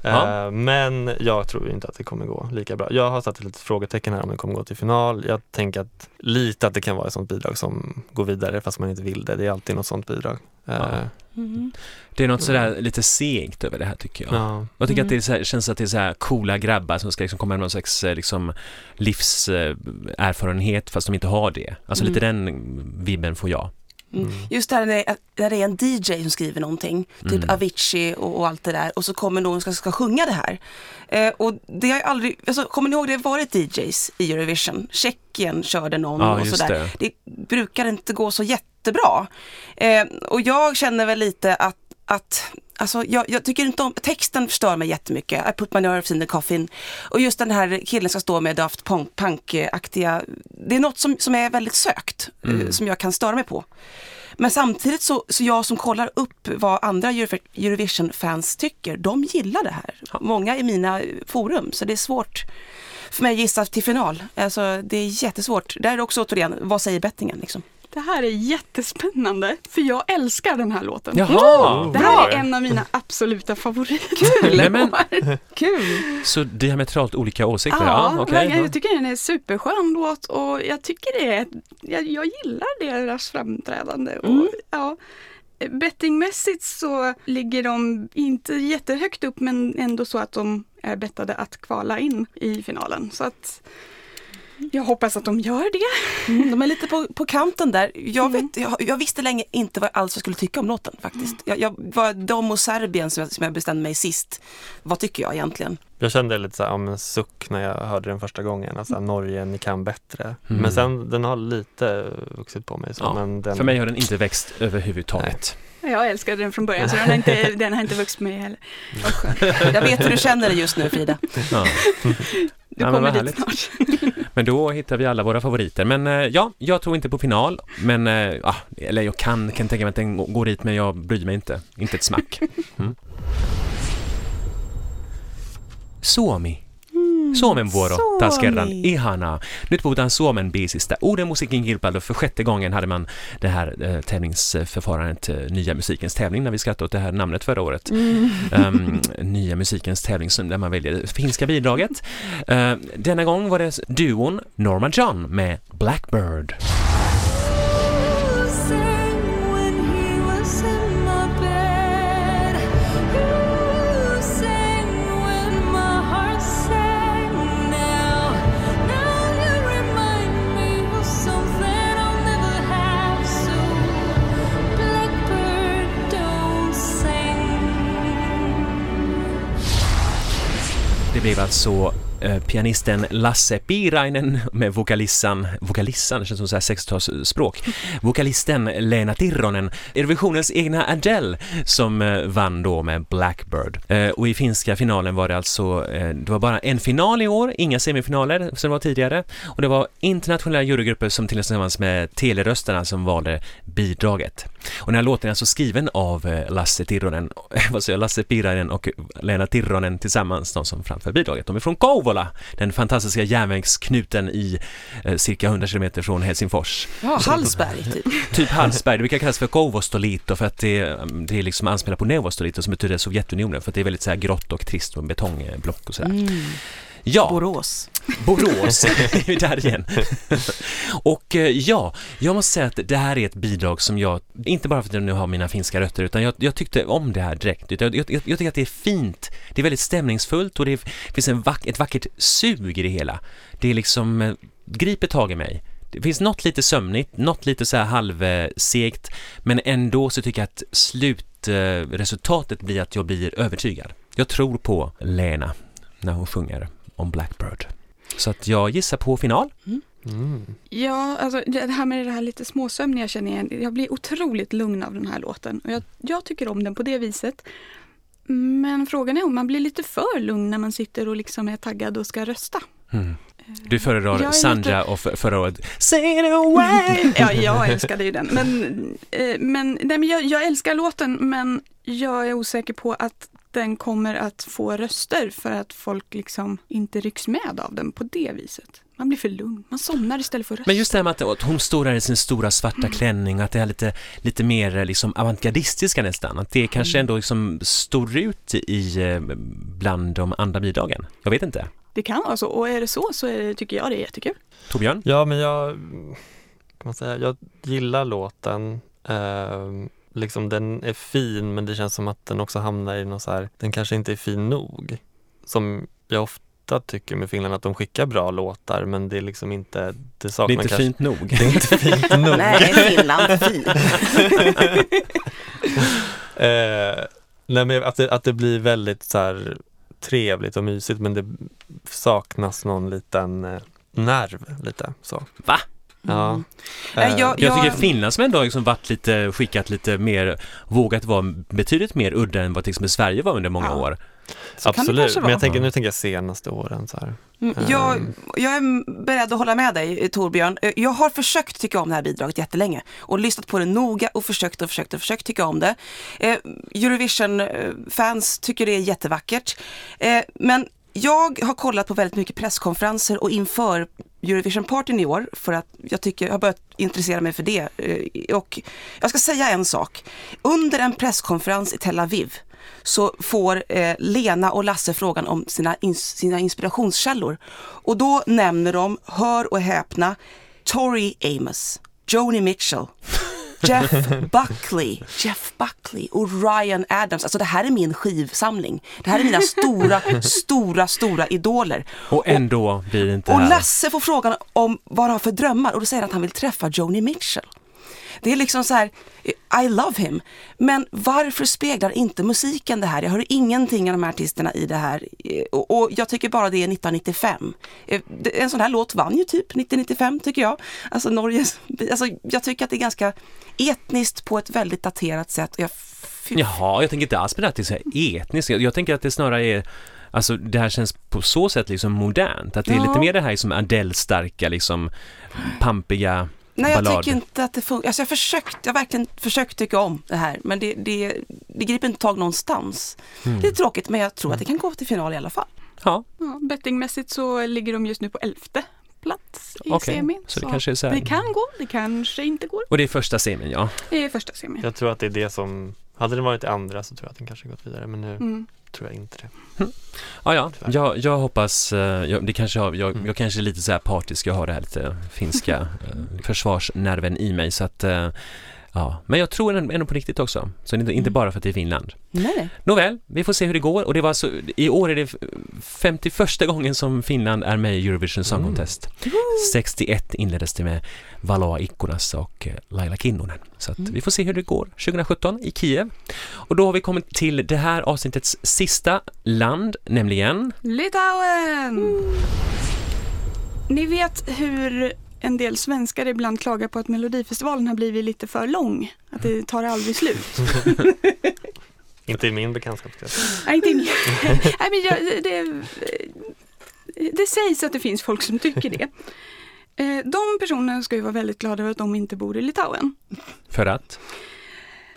Ja. Eh, Men jag tror inte att det kommer gå lika bra. Jag har satt ett litet frågetecken här om det kommer gå till final. Jag tänker att lite att det kan vara ett sånt bidrag som går vidare fast man inte vill det. Det är alltid något sånt bidrag. Eh, Ja. Mm. Det är något sådär lite segt över det här tycker jag. ja. Jag tycker Mm. att det här, känns att det är så här coola grabbar som ska liksom komma med någon slags eh, liksom, livserfarenhet fast de inte har det. Alltså lite den vibben får jag. Mm. Mm. Just när det, är, när det är en DJ som skriver någonting, typ Mm. Avicii och, och allt det där och så kommer någon som ska, ska sjunga det här. Eh, och det har aldrig, alltså, kommer ni ihåg det har varit DJs i Eurovision? Tjeckien körde någon Ja, och sådär. det. Det brukar inte gå så jättebra. Eh, och jag känner väl lite att, att Alltså, jag, jag tycker inte om, texten förstör mig jättemycket. I put my nerves in the coffin. Och just den här killen ska stå med Daft Punk- Punk-aktiga, det är något som, som är väldigt sökt, eh, Mm. som jag kan störa mig på. Men samtidigt så, så jag som kollar upp vad andra Euro- Eurovision-fans tycker, de gillar det här. Många i mina forum, så det är svårt för mig att gissa till final. Alltså det är jättesvårt. Där är det också återigen, vad säger bettingen liksom? Det här är jättespännande, för jag älskar den här låten. Jaha! Det här är en av mina absoluta favoriter. Nej, men- Kul! Så diametralt olika åsikter? Ja, Ja, verkligen. jag tycker den är superskön låt och jag tycker det är, jag, jag gillar deras framträdande. Och, Mm. ja, bettingmässigt så ligger de inte jättehögt upp men ändå så att de är bettade att kvala in i finalen. Så att jag hoppas att de gör det. Mm, de är lite på, på kanten där. Jag, Mm. vet, jag, jag visste länge inte vad alls jag skulle tycka om låten faktiskt. Jag, jag var de och Serbien som jag, som jag bestämde mig sist. Vad tycker jag egentligen? Jag kände lite så här, om en suck när jag hörde den första gången. Alltså, Norge, ni kan bättre. Mm. Men sen, den har lite vuxit på mig. Så, Ja, men den, För mig har den inte växt överhuvudtaget. Jag älskade den från början så den har inte, den har inte vuxit med heller. Jag vet hur du känner dig just nu Frida. Ja. Du Ja, men kommer vad dit härligt. snart. Men då hittar vi alla våra favoriter. Men eh, ja, jag tror inte på final. Men, eh, ah, eller jag kan, kan tänka mig att den går dit men jag bryr mig inte. Inte ett smack. Mm. Suomi. Suomen vuoro taas kerran. Ihana. Nyt puhutaan Suomen biisistä. Uuden musiikin kilpailu. För sjätte gången hade man det här eh, tävlingsförfarandet eh, Nya musikens tävling när vi skrattade åt det här namnet förra året. Ehm, nya musikens tävling som, där man väljer det finska bidraget. Eh, denna gång var det duon Norma John med Blackbird. Det blev alltså Eh, pianisten Lasse Piirainen med vokalissan, vokalissan, det känns som 60-talsspråk, vokalisten Lena Tirronen, Eurovisionens egna Adele som eh, vann då med Blackbird. Eh, och i finska finalen var det alltså, det var bara en final i år, inga semifinaler som det var tidigare och det var internationella jurygrupper som tillsammans med telerösterna som valde bidraget. Och den här låten är alltså skriven av Lasse Tirronen, vad säger jag, Lasse Piirainen och Lena Tirronen tillsammans, de som framför bidraget. De är från Kouvola Kokkola, den fantastiska järnvägsknuten i eh, cirka 100 kilometer från Helsingfors. Ja, Hallsberg typ. Typ Hallsberg, det brukar kallas för Kovostolito för att det, det är liksom anspelar på Neuvostolito som betyder Sovjetunionen för att det är väldigt så här grått och trist och betongblock och sådär. Mm. Ja, Borås. Borås, är vi där igen. och eh, ja, jag måste säga att det här är ett bidrag som jag, inte bara för att jag nu har mina finska rötter, utan jag, jag tyckte om det här direkt. Jag, jag, jag, tycker att det är fint, det är väldigt stämningsfullt och det finns en vack, ett vackert sug i det hela. Det är liksom, eh, griper tag i mig. Det finns något lite sömnigt, något lite så här halvsegt, men ändå så tycker jag att slutresultatet blir att jag blir övertygad. Jag tror på Lena när hon sjunger om Blackbird. Så att jag gissar på final. Mm. Ja, alltså det här med det här lite småsömniga känner jag igen. Jag blir otroligt lugn av den här låten och jag, jag tycker om den på det viset. Men frågan är om man blir lite för lugn när man sitter och liksom är taggad och ska rösta. Mm. Du föredrar Sandra och för, förra året Say it away! Ja, jag älskade ju den. Men, eh, men, nej, men jag, jag älskar låten men jag är osäker på att den kommer att få röster för att folk liksom inte rycks med av den på det viset. Man blir för lugn, man somnar istället för att rösta. Men just det här med att att hon står där i sin stora svarta klänning, att det är lite, lite mer eh, liksom avantgardistiska nästan, att det kanske ändå liksom står ut i eh, bland de andra bidragen. Jag vet inte. Det kan vara så och är det så så är det, tycker jag det är jättekul. Torbjörn? Ja, men jag, kan man säga, jag gillar låten. Ehm, liksom den är fin men det känns som att den också hamnar i något så här, den kanske inte är fin nog. Som jag ofta tycker med Finland, att de skickar bra låtar men det är liksom inte, det Det saknar är inte kanske, fint nog. Det är inte fint nog. Nej, Finland, fy. Eh, nej men att det, att det blir väldigt så här trevligt och mysigt men det saknas någon liten eh, nerv lite så. Va? Ja. Nej, Eh, jag- Jag tycker Finland som ändå har liksom varit lite, skickat lite mer, vågat vara betydligt mer udda än vad till exempel Sverige var under många Ja. år. Så Absolut, men jag tänker, nu tänker jag senaste åren så här. Mm, Jag, Ehm. jag är beredd att hålla med dig eh, Torbjörn. Eh, Jag har försökt tycka om det här bidraget jättelänge och lyssnat på det noga och försökt och försökt och försökt tycka om det. Eh, Eurovision-fans tycker det är jättevackert. Eh, men jag har kollat på väldigt mycket presskonferenser och inför Eurovision-partyn i år för att jag tycker, jag har börjat intressera mig för det. Eh, och jag ska säga en sak. Under en presskonferens i Tel Aviv så får eh, Lena och Lasse frågan om sina, ins- sina inspirationskällor. Och då nämner de, hör och häpna, Tori Amos, Joni Mitchell, Jeff Buckley, Jeff Buckley och Ryan Adams. Alltså det här är min skivsamling. Det här är mina stora, stora, stora idoler. Och ändå blir det inte Och här. Lasse får frågan om vad han har för drömmar och då säger han att han vill träffa Joni Mitchell. Det är liksom så här, I love him. Men varför speglar inte musiken det här? Jag hör ingenting av de här artisterna i det här. Eh, Och, och jag tycker bara det är 1995. Eh, det- En sån här låt vann ju typ 1995 tycker jag. Alltså Norges, alltså jag tycker att det är ganska etniskt på ett väldigt daterat sätt. Jag, fy- Jaha, jag tänker inte alls på det här till så här etniskt. Jag, tänker att det snarare är Alltså det här känns på så sätt liksom modernt, att det är Ja. lite mer det här som Adele-starka liksom pampiga Nej, jag ballad. tycker inte att det funkar. Alltså jag har försökt, jag har verkligen försökt tycka om det här, men det, det, det griper inte tag någonstans. Mm. Det är tråkigt, men jag tror att det kan gå till final i alla fall. Ja, Ja, bettingmässigt så ligger de just nu på elfte plats i Okej, semin. så det kanske är så här- det kan gå, det kanske inte går. och det är första semin ja. Det är första semin. Jag tror att det är det som, hade den varit i andra så tror jag att den kanske gått vidare men nu Mm. Tror jag inte det. Ja, ja, Tyvärr. jag, jag hoppas, eh, jag, det kanske har, jag, Mm. jag kanske är lite så här partisk, jag har det här lite finska eh, försvarsnerven i mig så att eh, Ja, men jag tror ändå på riktigt också. Så det är inte, Mm. bara för att det är Finland. Nej. Nåväl, vi får se hur det går och det var alltså, i år är det 51 gången som Finland är med i Eurovision Song Mm. Contest. 61 inleddes det med Valoa Ikkonas och eh, Laila Kinnunen. Så att Mm. vi får se hur det går 2017 i Kiev. Och då har vi kommit till det här avsnittets sista land, nämligen Litauen! Ni vet hur en del svenskar ibland klagar på att Melodifestivalen har blivit lite för lång. Att det tar aldrig slut. Inte i min bekantskapskrets. Nej, inte i min- Nej, men jag, det, det sägs att det finns folk som tycker det. Eh, De personerna ska ju vara väldigt glada över att de inte bor i Litauen. för att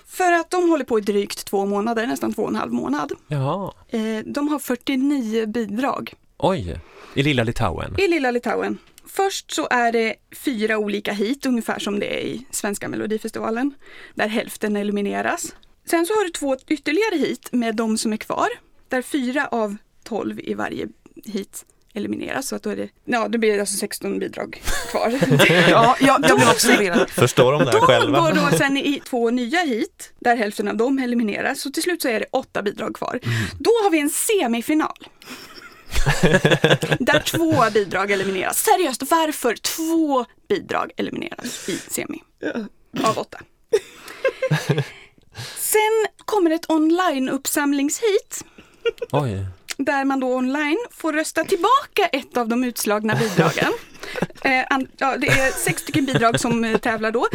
För att de håller på i drygt två månader, nästan två och en halv månad. Jaha, Eh, De har 49 bidrag Oj, i lilla Litauen. i lilla Litauen. Först så är det fyra olika hit, ungefär som det är i svenska melodifestivalen, där hälften elimineras. Sen så har du två ytterligare hit med de som är kvar, där fyra av tolv i varje hit elimineras. Så att då är det, ja, det blir alltså 16 bidrag kvar. Ja, jag, jag blev också förvirrad. Förstår de det Då själva? går då sen i två nya hit, där hälften av dem elimineras. Så till slut så är det åtta bidrag kvar. Då har vi en semifinal. Där två bidrag elimineras. Seriöst, varför två bidrag elimineras i semi? Av åtta. Sen kommer ett online-uppsamlingshit Oj. där man då online får rösta tillbaka ett av de utslagna bidragen. Eh, ja, det är sex stycken bidrag som eh, tävlar då.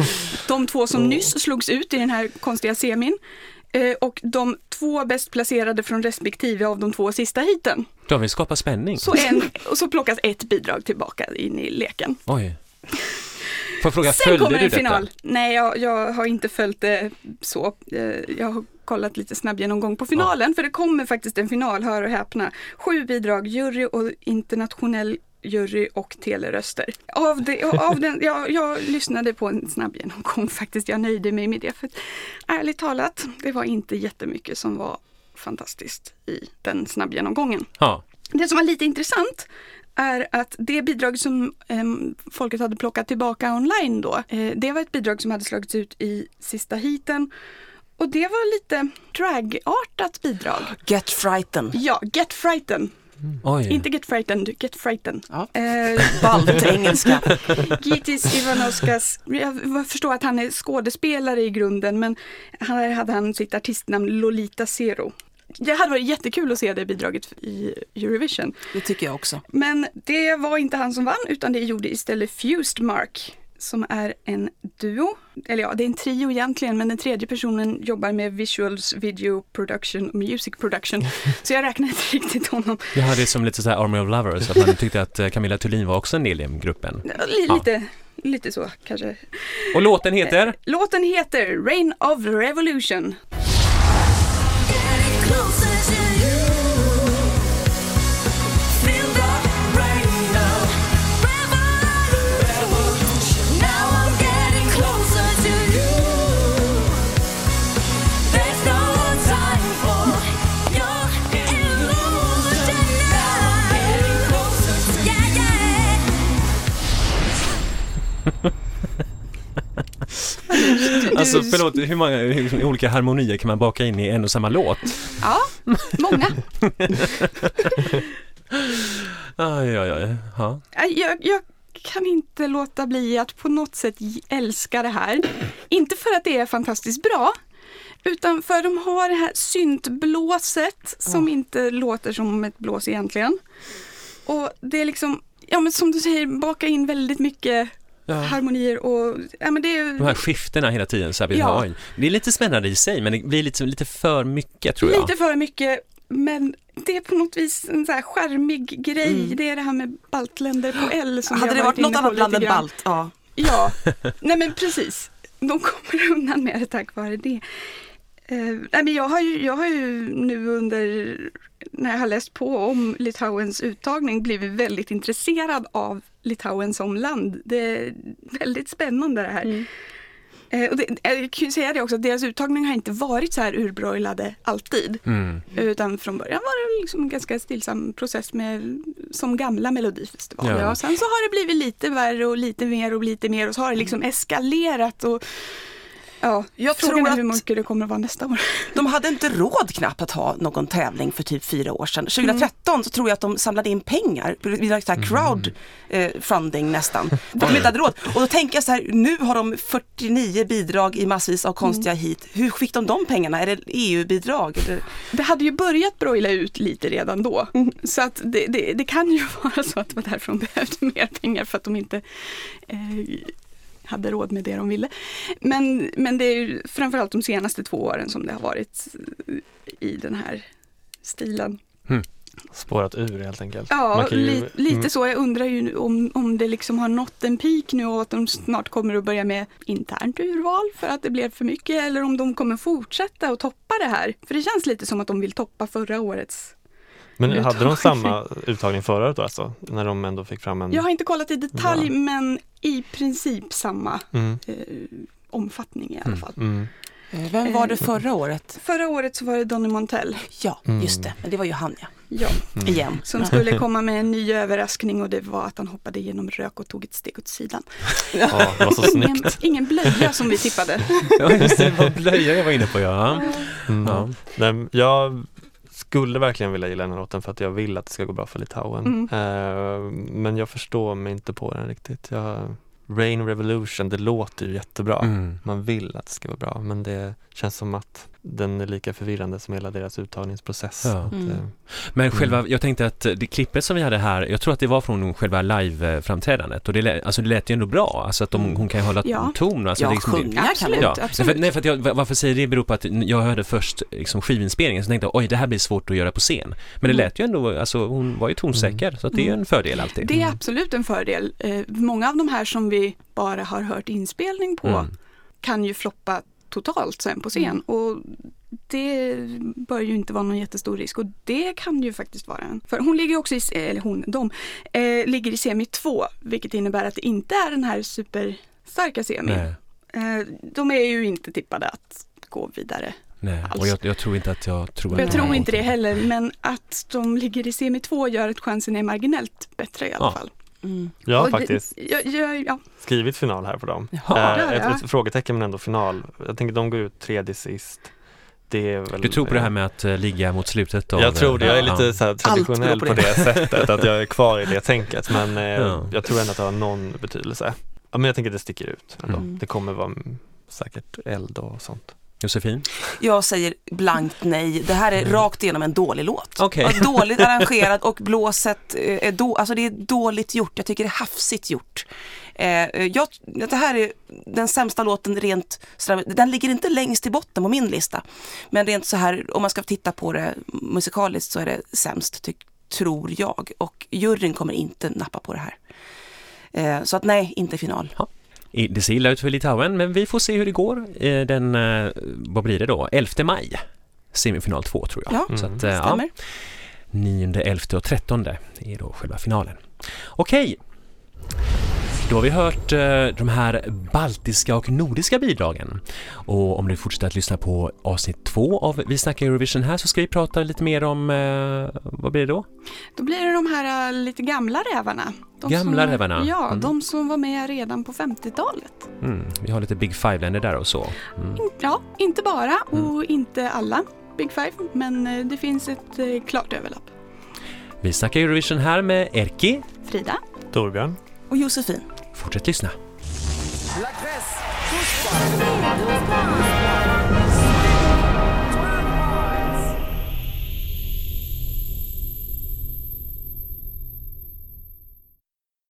De två som nyss slogs ut i den här konstiga semin. Eh, och de två bäst placerade från respektive av de två sista hiten. De vill skapa spänning. Så, en, och så plockas ett bidrag tillbaka in i leken. Oj. Får jag fråga, Sen kommer du en detta? final. Nej, jag, jag har inte följt det så. Eh, Jag har kollat lite snabb genomgång på finalen, för det kommer faktiskt en final, hör och häpna. Sju bidrag, jury och internationell jury och teleröster. Av det, av den, jag, jag lyssnade på en snabb genomgång faktiskt, jag nöjde mig med det. För att, ärligt talat, det var inte jättemycket som var fantastiskt i den snabbgenomgången. Ja. Det som var lite intressant är att det bidrag som em, folket hade plockat tillbaka online då, eh, det var ett bidrag som hade slagits ut i sista hiten. Och det var lite dragartat bidrag. Get frightened. Ja, Get Frighten. Oj. Inte Get Frightened, Get Frighten. Ja. Eh, Balt engelska. Gitis Ivanovskas, jag förstår att han är skådespelare i grunden men här hade han sitt artistnamn Lolita Zero. Det hade varit jättekul att se det bidraget i Eurovision. Det tycker jag också. Men det var inte han som vann utan det gjorde istället Fused Mark som är en duo. Eller ja, det är en trio egentligen men den tredje personen jobbar med visuals, video production och music production. Så jag räknar inte riktigt honom. Jag hade det som lite så här Army of Lovers, att man tyckte att eh, Camilla Thulin var också en del i gruppen. Li- Ja. Lite, lite så kanske. Och låten heter? Låten heter Rain of Revolution. Alltså förlåt, hur många hur olika harmonier kan man baka in i en och samma låt? Ja, många. Aj, aj, aj. Ja. Jag, jag kan inte låta bli att på något sätt älska det här. Inte för att det är fantastiskt bra, utan för de har det här syntblåset som inte låter som ett blås egentligen. Och det är liksom, ja men som du säger, baka in väldigt mycket Ja. harmonier och, ja men det är De här skiftena hela tiden så här Ja. Det är lite spännande i sig men det blir lite, lite för mycket tror jag. lite för mycket, men det är på något vis en så här charmig grej. Det är det här med baltländer på L som Hade det varit inne något annat land än balt? Ja. Ja, nej men precis. De kommer undan med det tack vare det. Eh, nej men jag, har ju, jag har ju nu under, när jag har läst på om Litauens uttagning, blivit väldigt intresserad av Litauen som land. Det är väldigt spännande det här. Eh, och det, jag kan ju säga det också, att deras uttagning har inte varit så här urbrojlade alltid. Mm. Utan från början var det liksom en ganska stillsam process med, som gamla melodifestivaler. Ja. Och sen så har det blivit lite värre och lite mer och lite mer och så har det liksom eskalerat. Och, ja, Jag frågan tror är hur att- mycket det kommer att vara nästa år. De hade inte råd knappt att ha någon tävling för typ fyra år sedan. 2013 så tror jag att de samlade in pengar, så här crowd eh, funding nästan. För att de inte hade råd. Och då tänker jag så här, nu har de 49 bidrag i massvis av konstiga hit. Hur fick de de pengarna? Är det EU-bidrag? Eller? Det hade ju börjat brojla ut lite redan då. Så att det, det, det kan ju vara så att det var därför de behövde mer pengar för att de inte eh, hade råd med det de ville. Men, men det är ju framförallt de senaste två åren som det har varit i den här stilen. Spårat ur helt enkelt. Ja, ju- li, lite mm. så. Jag undrar ju om, om det liksom har nått en peak nu och att de snart kommer att börja med internt urval för att det blev för mycket eller om de kommer fortsätta att toppa det här. För det känns lite som att de vill toppa förra årets Men hade de uttagning. samma uttagning förra året då alltså? När de ändå fick fram en... Jag har inte kollat i detalj Ja. men i princip samma Mm, eh, omfattning i alla Mm. fall. mm, Eh, Vem var det förra året? Förra året så var det Donny Montell Ja, Mm. just det. Men det var ju han ja. ja, mm. Igen. som skulle komma med en ny överraskning och det var att han hoppade genom rök och tog ett steg åt sidan. Ja, det var så Ingen, snyggt. ingen blöja som vi tippade. Ja, just det, det var blöja jag var inne på ja. Mm. ja. Nej, jag skulle verkligen vilja gilla den här låten för att jag vill att det ska gå bra för Litauen. Mm. Eh, men jag förstår mig inte på den riktigt. Jag, Rain Revolution, det låter ju jättebra. Mm. Man vill att det ska vara bra men det känns som att den är lika förvirrande som hela deras uttagningsprocess. Ja. Att, Mm. eh, Men själva, jag tänkte att det klippet som vi hade här, jag tror att det var från själva live-framträdandet och det, lät- alltså det lät ju ändå bra, alltså att de, hon kan ju hålla Ja. ton. Alltså Ja, det liksom, sjunga kan Absolut. Ja, nej, absolut. för, nej, för att jag, varför säger det beror på att jag hörde först liksom skivinspelningen så tänkte jag oj det här blir svårt att göra på scen. Men det Mm. lät ju ändå, alltså hon var ju tonsäker så att det är ju en fördel alltid. Det är absolut en fördel. Eh, många av de här som vi bara har hört inspelning på Mm. kan ju floppa totalt sen på scen. Mm. Och det bör ju inte vara någon jättestor risk och det kan ju faktiskt vara en. För hon ligger också i, eller hon, de, eh, ligger i semi 2 vilket innebär att det inte är den här superstarka semi. Nej, Eh, de är ju inte tippade att gå vidare. nej. Alls. och jag, jag tror inte att jag tror jag tror inte det heller men att de ligger i semi 2 gör att chansen är marginellt bättre i alla Ja. fall. Mm. jag har Och det- faktiskt Ja, ja, ja. skrivit final här på dem. Ja. Ja, Eh, ja. ett, ett frågetecken men ändå final. Jag tänker de går ut tredje sist. Det är väl, Du tror på det här med att eh, ligga mot slutet av... Jag tror det, jag är Ja. lite så här traditionell på på det. sättet, att jag är kvar i det tänket men eh, Ja. jag tror ändå att det har någon betydelse. Ja, men jag tänker att det sticker ut ändå. Mm. Det kommer vara säkert eld och sånt. Josefin? Jag säger blankt nej. Det här är rakt igenom en dålig låt. Och Dåligt arrangerad och blåset eh, är, då, alltså det är dåligt gjort. Jag tycker det är hafsigt gjort. Eh, jag, det här är den sämsta låten rent, den ligger inte längst i botten på min lista. Men rent så här, om man ska titta på det musikaliskt så är det sämst, tyck, tror jag. Och juryn kommer inte nappa på det här. Eh, så att nej, inte final. I- Det ser illa ut för Litauen, men vi får se hur det går. Eh, Den, eh, vad blir det då? 11 maj? Semifinal 2 tror jag. Ja, Så att, eh, ja, stämmer. 9, 11 och 13 är då själva finalen. Okej, då har vi hört eh, de här baltiska och nordiska bidragen. Och om du fortsätter att lyssna på avsnitt två av Vi snackar Eurovision här så ska vi prata lite mer om, eh, vad blir det då? Då blir det de här äh, lite gamla rävarna. De Gamla som, rävarna? Ja, Mm. de som var med redan på 50-talet. Mm, vi har lite Big Five-länder där och så. Mm. Ja, inte bara Mm. och inte alla Big Five, men eh, det finns ett eh, klart överlapp. Vi snackar Eurovision här med Erki. Frida? Torbjörn? Och Josefin. Fortsätt lyssna.